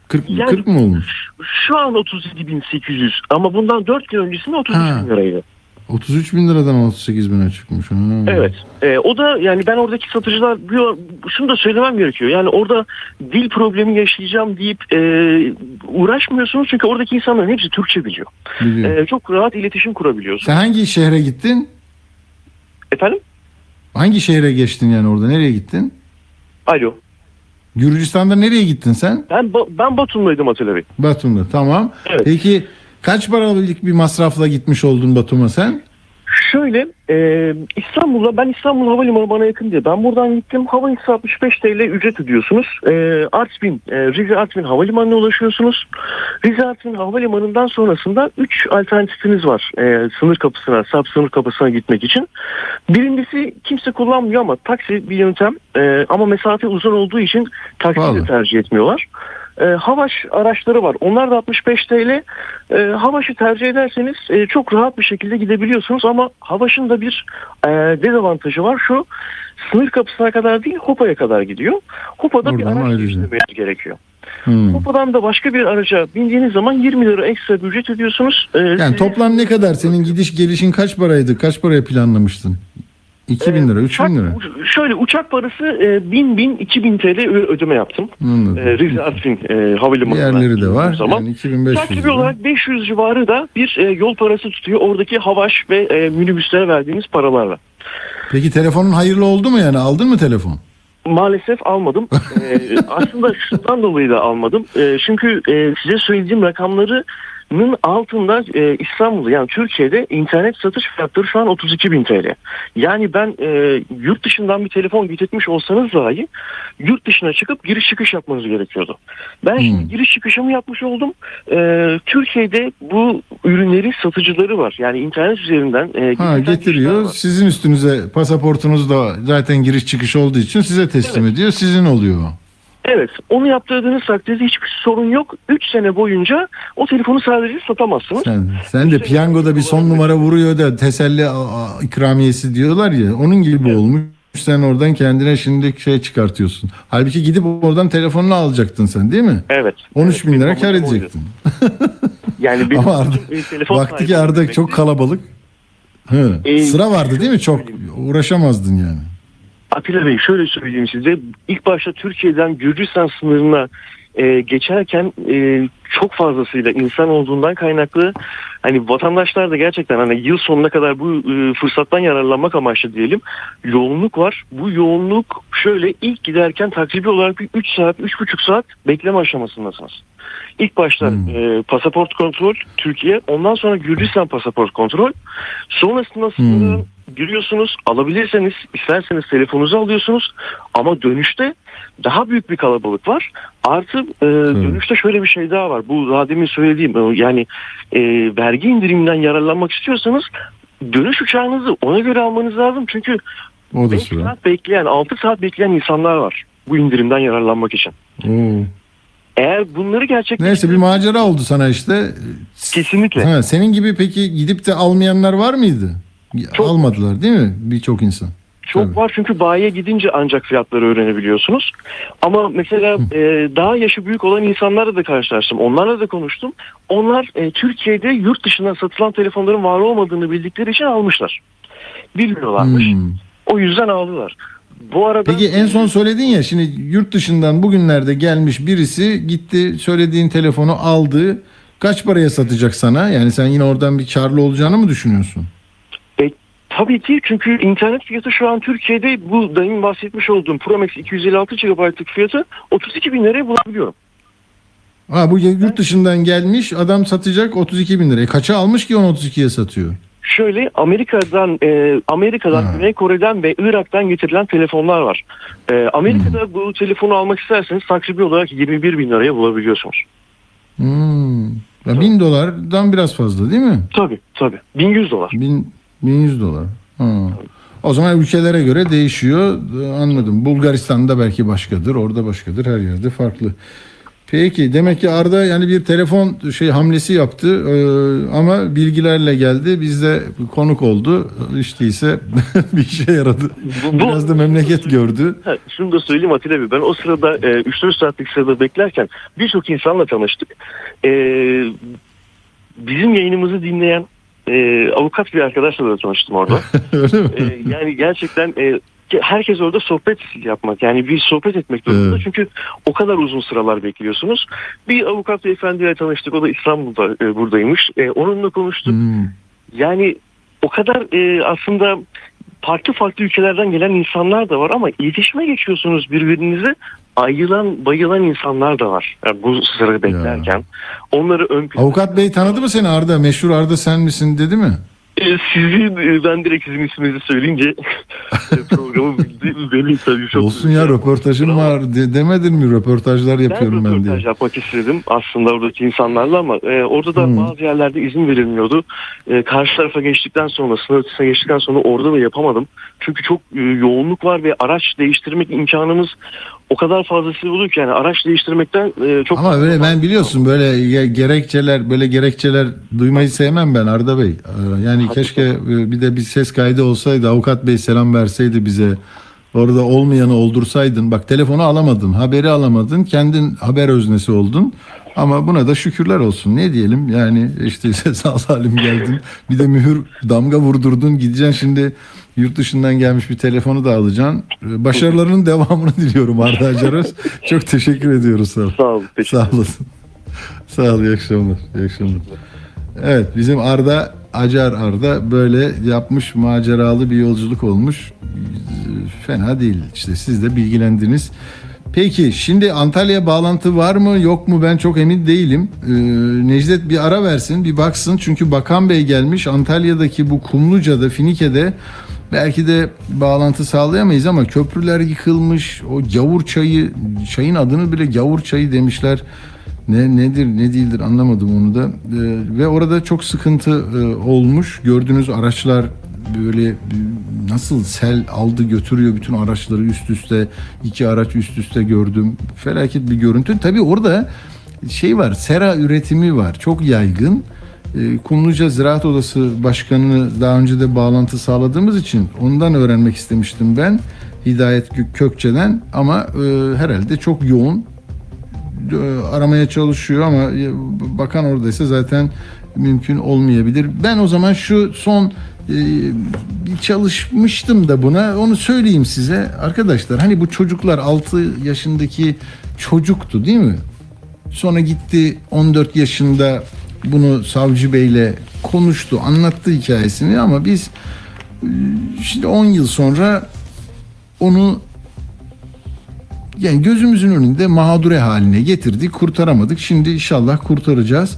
40, Yani- 40 mı olmuş? şu an 37.800 ama bundan 4 gün öncesinde 33 Ha. bin liraydı. 33 bin liradan 38 bine çıkmış. Ha. Evet. E, o da yani ben oradaki satıcılar şunu da söylemem gerekiyor. Yani orada dil problemi yaşayacağım deyip e, uğraşmıyorsunuz çünkü oradaki insanların hepsi Türkçe biliyor. E, çok rahat iletişim kurabiliyorsunuz. Sen hangi şehre gittin? Efendim? Hangi şehre geçtin yani orada? Nereye gittin? Alo. Gürcistan'da nereye gittin sen? Ben ben Batum'daydım Atilla Bey. Batum'da. Tamam. Evet. Peki kaç paralık bir masrafla gitmiş oldun Batum'a sen? Şöyle e, İstanbul'da ben İstanbul Havalimanı bana yakın diye ben buradan gittim. Hava ise 65 TL ücret ödüyorsunuz. E, Artvin, e, Rize Artvin Havalimanı'na ulaşıyorsunuz. Rize Artvin Havalimanı'ndan sonrasında 3 alternatifiniz var. E, sınır kapısına, sap sınır kapısına gitmek için. Birincisi kimse kullanmıyor ama taksi bir yöntem. E, ama mesafe uzun olduğu için taksi de tercih etmiyorlar. E, Havaş araçları var. Onlar da 65 TL. E, Havaş'ı tercih ederseniz e, çok rahat bir şekilde gidebiliyorsunuz ama Havaş'ın da bir e, dezavantajı var. Şu sınır kapısına kadar değil Hopa'ya kadar gidiyor. Hopa'da bir Oradan araç değiştirmeniz gerekiyor. Hmm. Hopa'dan da başka bir araca bindiğiniz zaman 20 lira ekstra bir ücret ödüyorsunuz. E, Yani size- toplam ne kadar? Senin gidiş gelişin kaç paraydı? Kaç paraya planlamıştın? 2000 lira, 3000 lira. Şöyle uçak parası e, 1000 bin 2000 TL ödeme yaptım. Anladım. E, Rize Artvin e, havalimanına. Diğerleri de var. Zaman. Yani 2500 Takribi lira. olarak 500 civarı da bir e, yol parası tutuyor. Oradaki havaş ve e, minibüslere verdiğiniz paralarla. Peki telefonun hayırlı oldu mu yani? Aldın mı telefon? Maalesef almadım. Ee, <laughs> aslında şundan dolayı da almadım. Ee, çünkü e, size söylediğim rakamlarının altında e, İstanbul'da yani Türkiye'de internet satış fiyatları şu an 32 bin TL. Yani ben e, yurt dışından bir telefon getirtmiş olsanız dahi yurt dışına çıkıp giriş çıkış yapmanız gerekiyordu. Ben şimdi giriş çıkışımı yapmış oldum. Ee, Türkiye'de bu ürünlerin satıcıları var. Yani internet üzerinden e, Ha getiriyor. Sizin üstünüze pasaportunuz da zaten giriş çıkış olduğu için size teslim ediyor. Sizin oluyor. Evet. Onu yaptırdığınız takdirde hiçbir sorun yok. 3 sene boyunca o telefonu sadece satamazsınız. Sen, sen de piyangoda bir son numara vuruyor da teselli ikramiyesi diyorlar ya. Onun gibi olmuş. Sen oradan kendine şimdi şey çıkartıyorsun. Halbuki gidip oradan telefonunu alacaktın sen değil mi? Evet. 13 bin Evet, lira benim kar edecektin. <laughs> Yani benim Ama e, telefon vakti sahibi ki Arda çok kalabalık. Hı. Ee, Sıra vardı değil mi? Çok uğraşamazdın yani. Atilla Bey şöyle söyleyeyim size. İlk başta Türkiye'den Gürcistan sınırına e, geçerken e, çok fazlasıyla insan olduğundan kaynaklı hani vatandaşlar da gerçekten hani yıl sonuna kadar bu e, fırsattan yararlanmak amaçlı diyelim yoğunluk var. Bu yoğunluk şöyle ilk giderken takribi olarak bir 3 saat 3,5 saat bekleme aşamasındasınız. İlk başta e, pasaport kontrol Türkiye ondan sonra Gürcistan pasaport kontrol sonrasında sınırın giriyorsunuz alabilirseniz isterseniz telefonunuzu alıyorsunuz ama dönüşte daha büyük bir kalabalık var. Artı e, dönüşte şöyle bir şey daha var. Bu daha demin söylediğim e, yani e, vergi indiriminden yararlanmak istiyorsanız dönüş uçağınızı ona göre almanız lazım. Çünkü O da 5 sıra. saat bekleyen 6 saat bekleyen insanlar var bu indirimden yararlanmak için. Oo. Eğer bunları gerçekten Neyse bir macera oldu sana işte. kesinlikle Ha, senin gibi peki gidip de almayanlar var mıydı? Çok. Almadılar değil mi? Birçok insan. Çok Tabii. var çünkü bayiye gidince ancak fiyatları öğrenebiliyorsunuz. Ama mesela e, daha yaşı büyük olan insanlarla da karşılaştım. Onlarla da konuştum. Onlar e, Türkiye'de yurt dışından satılan telefonların var olmadığını bildikleri için almışlar. Bilmiyorlarmış. Hmm. O yüzden aldılar. Bu arada Peki en son söyledin ya şimdi yurt dışından bugünlerde gelmiş birisi gitti söylediğin telefonu aldı. Kaç paraya satacak sana? Yani sen yine oradan bir karlı olacağını mı düşünüyorsun? Tabii ki çünkü internet fiyatı şu an Türkiye'de bu demin bahsetmiş olduğum Pro Max 256 GB'lık fiyatı 32 bin liraya bulabiliyorum. Ha bu yurt dışından gelmiş adam satacak 32 bin lira. E kaça almış ki onu 32'ye satıyor? Şöyle Amerika'dan e, Amerika'dan Ha. Güney Kore'den ve Irak'tan getirilen telefonlar var. E, Amerika'da bu telefonu almak isterseniz takribi olarak 21 bin liraya bulabiliyorsunuz. Hmm. Ya bin dolardan biraz fazla değil mi? Tabii tabii. 1100 dolar. Bin, 1100 dolar. Ha. O zaman ülkelere göre değişiyor. Anladım. Bulgaristan'da belki başkadır, orada başkadır, her yerde farklı. Peki demek ki Arda yani bir telefon şey hamlesi yaptı Ee, ama bilgilerle geldi. Biz de konuk oldu. Hiç değilse <laughs> bir işe yaradı. Biraz da memleket gördü. Ha, şunu da söyleyeyim Atilla Bey. Ben o sırada e, 3-4 saatlik sırada beklerken birçok insanla tanıştık. E, bizim yayınımızı dinleyen e, avukat bir arkadaşla da tanıştım orada. <laughs> Öyle mi? E, yani gerçekten e, herkes orada sohbet yapmak yani bir sohbet etmek durumunda Evet. çünkü o kadar uzun sıralar bekliyorsunuz. Bir avukat beyefendiyle tanıştık o da İstanbul'da e, buradaymış. E, onunla konuştuk. Hmm. Yani o kadar e, aslında farklı farklı ülkelerden gelen insanlar da var ama iletişime geçiyorsunuz birbirinize ayılan bayılan insanlar da var. Yani bu sırada beklerken onları ön plana Avukat Bey tanıdı mı seni Arda? Meşhur Arda sen misin dedi mi? E, sizi e, ben direkt sizin isminizi söyleyince <laughs> programı bildi. Beni tabii çok Olsun ya röportajım var de- demedin mi? Röportajlar yapıyorum ben, diye. röportaj yapmak istedim aslında oradaki insanlarla ama e, orada da Hmm. bazı yerlerde izin verilmiyordu. E, karşı tarafa geçtikten sonra, sınır ötesine geçtikten sonra orada da yapamadım. Çünkü çok e, yoğunluk var ve araç değiştirmek imkanımız o kadar fazlası oluyor ki yani araç değiştirmekten e, çok Ama böyle ben biliyorsun böyle ge- gerekçeler böyle gerekçeler duymayı sevmem ben Arda Bey. Ee, Yani keşke e, bir de bir ses kaydı olsaydı avukat bey selam verseydi bize. Orada olmayanı oldursaydın. Bak telefonu alamadın, haberi alamadın, kendin haber öznesi oldun. Ama buna da şükürler olsun. Ne diyelim yani işte <laughs> sağ salim geldin. Bir de mühür damga vurdurdun. Gideceksin şimdi yurt dışından gelmiş bir telefonu da alacaksın. Başarılarının <laughs> devamını diliyorum Arda Acaröz. Çok teşekkür ediyoruz sana. Sağ olun. Sağ olasın. Sağ ol. iyi akşamlar. İyi akşamlar. Evet bizim Arda Acar Arda böyle yapmış maceralı bir yolculuk olmuş. Fena değil. İşte siz de bilgilendiniz. Peki şimdi Antalya bağlantı var mı yok mu ben çok emin değilim. Ee, Necdet bir ara versin bir baksın. Çünkü Bakan Bey gelmiş Antalya'daki bu Kumluca'da Finike'de belki de bağlantı sağlayamayız ama köprüler yıkılmış. O gavur çayı çayın adını bile gavur çayı demişler. Ne nedir ne değildir anlamadım onu da. Ee, ve orada çok sıkıntı e, olmuş. Gördüğünüz araçlar böyle e, nasıl sel aldı götürüyor bütün araçları üst üste iki araç üst üste gördüm. Felaket bir görüntü. Tabii orada şey var sera üretimi var çok yaygın. E, Kumluca Ziraat Odası Başkanı'nı daha önce de bağlantı sağladığımız için ondan öğrenmek istemiştim ben. Hidayet Kökçe'den ama e, herhalde çok yoğun e, aramaya çalışıyor ama e, bakan oradaysa zaten mümkün olmayabilir. Ben o zaman şu son e, çalışmıştım da buna onu söyleyeyim size. Arkadaşlar hani bu çocuklar 6 yaşındaki çocuktu değil mi? Sonra gitti 14 yaşında bunu savcı beyle konuştu, anlattı hikayesini ama biz e, şimdi 10 yıl sonra onu yani gözümüzün önünde mağdure haline getirdik, kurtaramadık. Şimdi inşallah kurtaracağız.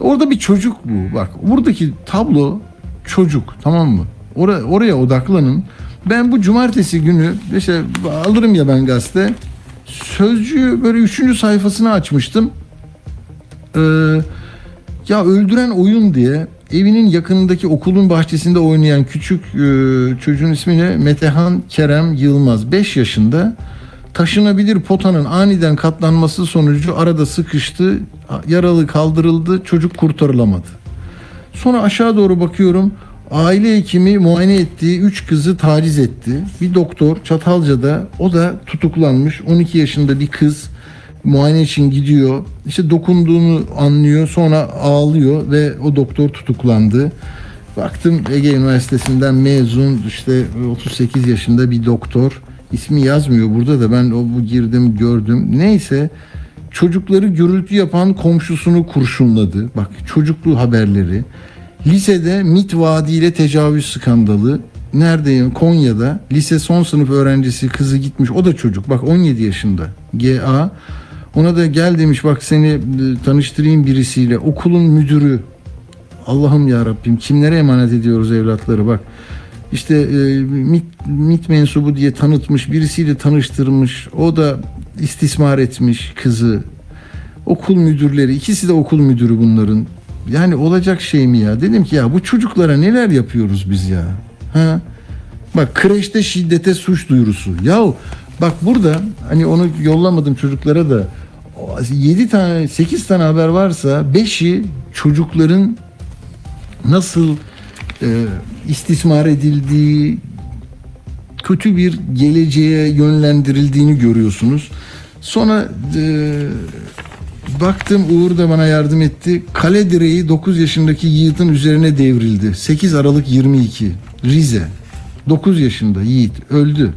Orada bir çocuk bu. Bak buradaki tablo çocuk tamam mı? Oraya, oraya odaklanın. Ben bu cumartesi günü işte alırım ya ben gazete. Sözcüğü böyle üçüncü sayfasını açmıştım. Ee, ya öldüren oyun diye evinin yakınındaki okulun bahçesinde oynayan küçük e, çocuğun ismi ne? Metehan Kerem Yılmaz. 5 yaşında taşınabilir potanın aniden katlanması sonucu arada sıkıştı. Yaralı kaldırıldı. Çocuk kurtarılamadı. Sonra aşağı doğru bakıyorum. Aile hekimi muayene ettiği 3 kızı taciz etti. Bir doktor Çatalca'da o da tutuklanmış. 12 yaşında bir kız muayene için gidiyor. İşte dokunduğunu anlıyor. Sonra ağlıyor ve o doktor tutuklandı. Baktım Ege Üniversitesi'nden mezun işte 38 yaşında bir doktor. İsmi yazmıyor burada da ben o bu girdim gördüm. Neyse çocukları gürültü yapan komşusunu kurşunladı. Bak çocuklu haberleri. Lisede MIT vaadiyle tecavüz skandalı. Neredeyim? Konya'da. Lise son sınıf öğrencisi kızı gitmiş. O da çocuk. Bak 17 yaşında. GA. Ona da gel demiş bak seni e, tanıştırayım birisiyle. Okulun müdürü. Allah'ım ya Rabbim kimlere emanet ediyoruz evlatları bak. İşte e, MIT, MIT mensubu diye tanıtmış, birisiyle tanıştırmış. O da istismar etmiş kızı. Okul müdürleri, ikisi de okul müdürü bunların. Yani olacak şey mi ya? Dedim ki ya bu çocuklara neler yapıyoruz biz ya? Ha? Bak kreşte şiddete suç duyurusu. Yahu bak burada hani onu yollamadım çocuklara da 7 tane 8 tane haber varsa 5'i çocukların nasıl e, istismar edildiği kötü bir geleceğe yönlendirildiğini görüyorsunuz. Sonra e, baktım Uğur da bana yardım etti. Kale direği 9 yaşındaki Yiğit'in üzerine devrildi. 8 Aralık 22 Rize. 9 yaşında Yiğit öldü.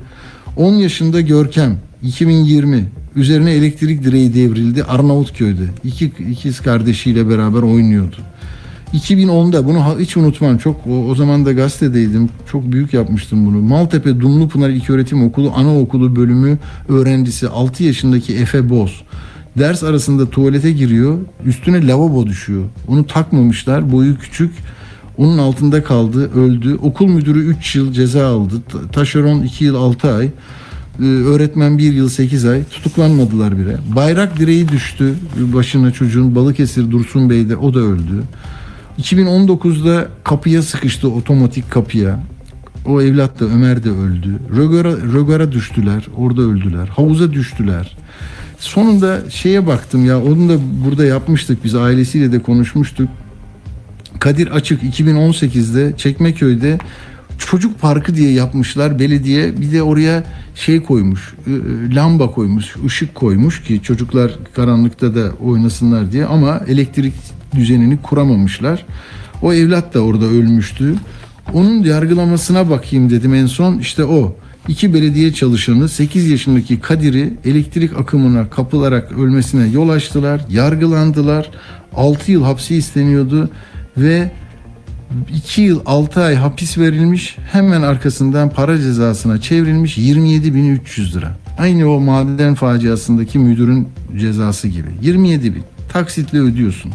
10 yaşında Görkem 2020 üzerine elektrik direği devrildi Arnavutköy'de. İki ikiz kardeşiyle beraber oynuyordu. 2010'da bunu hiç unutmam. Çok o, o zaman da gazetedeydim. Çok büyük yapmıştım bunu. Maltepe Dumlupınar İlköğretim Okulu Anaokulu bölümü öğrencisi 6 yaşındaki Efe Boz. Ders arasında tuvalete giriyor. Üstüne lavabo düşüyor. Onu takmamışlar. Boyu küçük. Onun altında kaldı, öldü. Okul müdürü 3 yıl ceza aldı. Ta- Taşeron 2 yıl 6 ay. Ee, Öğretmen 1 yıl 8 ay. Tutuklanmadılar bile. Bayrak direği düştü başına çocuğun. Balıkesir Dursun Bey'de o da öldü. 2019'da kapıya sıkıştı otomatik kapıya. O evlat da Ömer de öldü. Rögara, rögara düştüler. Orada öldüler. Havuza düştüler. Sonunda şeye baktım ya onu da burada yapmıştık biz ailesiyle de konuşmuştuk. Kadir Açık 2018'de Çekmeköy'de çocuk parkı diye yapmışlar belediye bir de oraya şey koymuş e, e, lamba koymuş ışık koymuş ki çocuklar karanlıkta da oynasınlar diye ama elektrik düzenini kuramamışlar. O evlat da orada ölmüştü. Onun yargılamasına bakayım dedim en son işte o. İki belediye çalışanı 8 yaşındaki Kadir'i elektrik akımına kapılarak ölmesine yol açtılar. Yargılandılar. 6 yıl hapsi isteniyordu ve 2 yıl 6 ay hapis verilmiş hemen arkasından para cezasına çevrilmiş 27.300 lira. Aynı o maden faciasındaki müdürün cezası gibi. 27 bin. Taksitle ödüyorsun.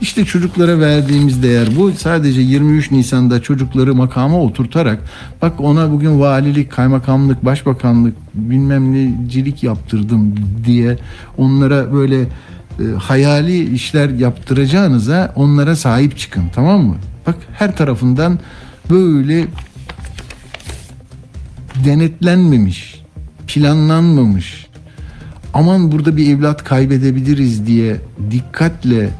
İşte çocuklara verdiğimiz değer bu. Sadece 23 Nisan'da çocukları makama oturtarak bak ona bugün valilik, kaymakamlık, başbakanlık bilmem necilik yaptırdım diye onlara böyle e, hayali işler yaptıracağınıza onlara sahip çıkın tamam mı? Bak her tarafından böyle denetlenmemiş, planlanmamış. Aman burada bir evlat kaybedebiliriz diye dikkatle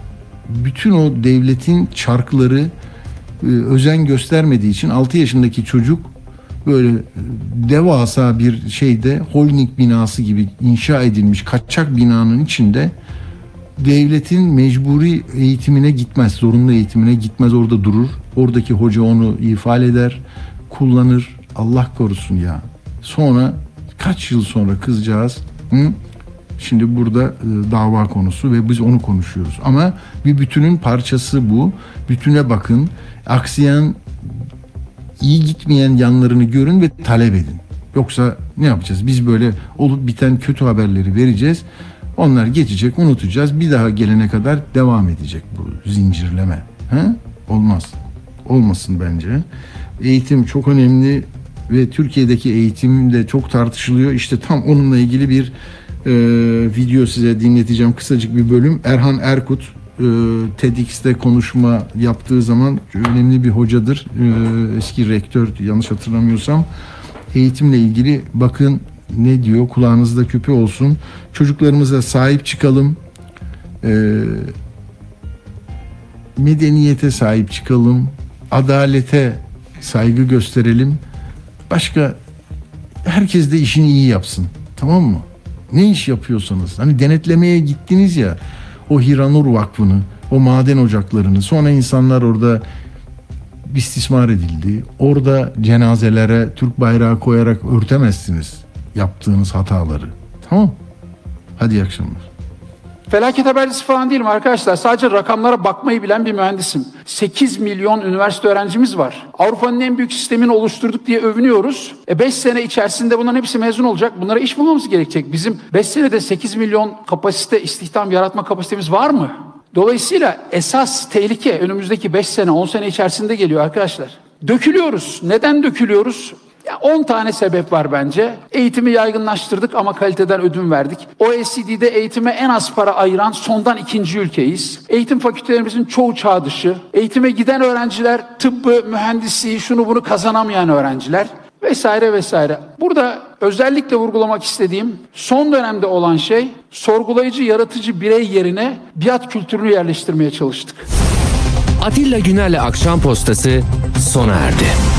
bütün o devletin çarkları e, özen göstermediği için 6 yaşındaki çocuk böyle e, devasa bir şeyde holding binası gibi inşa edilmiş kaçak binanın içinde devletin mecburi eğitimine gitmez, zorunlu eğitimine gitmez orada durur. Oradaki hoca onu ifade eder, kullanır. Allah korusun ya. Sonra kaç yıl sonra kızcağız hı? Şimdi burada e, dava konusu ve biz onu konuşuyoruz. Ama bir bütünün parçası bu. Bütüne bakın. Aksayan iyi gitmeyen yanlarını görün ve talep edin. Yoksa ne yapacağız? Biz böyle olup biten kötü haberleri vereceğiz. Onlar geçecek, unutacağız. Bir daha gelene kadar devam edecek bu zincirleme. He? Olmaz. Olmasın bence. Eğitim çok önemli ve Türkiye'deki eğitim de çok tartışılıyor. İşte tam onunla ilgili bir e, video size dinleteceğim. Kısacık bir bölüm. Erhan Erkut e, TEDx'te konuşma yaptığı zaman önemli bir hocadır. E, eski rektör yanlış hatırlamıyorsam. Eğitimle ilgili bakın ne diyor kulağınızda küpe olsun. Çocuklarımıza sahip çıkalım. E, medeniyete sahip çıkalım. Adalete saygı gösterelim. Başka herkes de işini iyi yapsın. Tamam mı? Ne iş yapıyorsanız. Hani denetlemeye gittiniz ya o Hiranur Vakfı'nı, o maden ocaklarını. Sonra insanlar orada istismar edildi. Orada cenazelere Türk bayrağı koyarak örtemezsiniz yaptığınız hataları. Tamam? Hadi iyi akşamlar. Felaket habercisi falan değilim arkadaşlar. Sadece rakamlara bakmayı bilen bir mühendisim. 8 milyon üniversite öğrencimiz var. Avrupa'nın en büyük sistemini oluşturduk diye övünüyoruz. E 5 sene içerisinde bunların hepsi mezun olacak. Bunlara iş bulmamız gerekecek. Bizim 5 senede 8 milyon kapasite, istihdam yaratma kapasitemiz var mı? Dolayısıyla esas tehlike önümüzdeki 5 sene, 10 sene içerisinde geliyor arkadaşlar. Dökülüyoruz. Neden dökülüyoruz? Ya 10 tane sebep var bence. Eğitimi yaygınlaştırdık ama kaliteden ödün verdik. OECD'de eğitime en az para ayıran sondan ikinci ülkeyiz. Eğitim fakültelerimizin çoğu çağ dışı. Eğitime giden öğrenciler tıbbı, mühendisliği, şunu bunu kazanamayan öğrenciler vesaire vesaire. Burada özellikle vurgulamak istediğim son dönemde olan şey sorgulayıcı, yaratıcı birey yerine biat kültürünü yerleştirmeye çalıştık. Atilla Güner'le Akşam Postası sona erdi.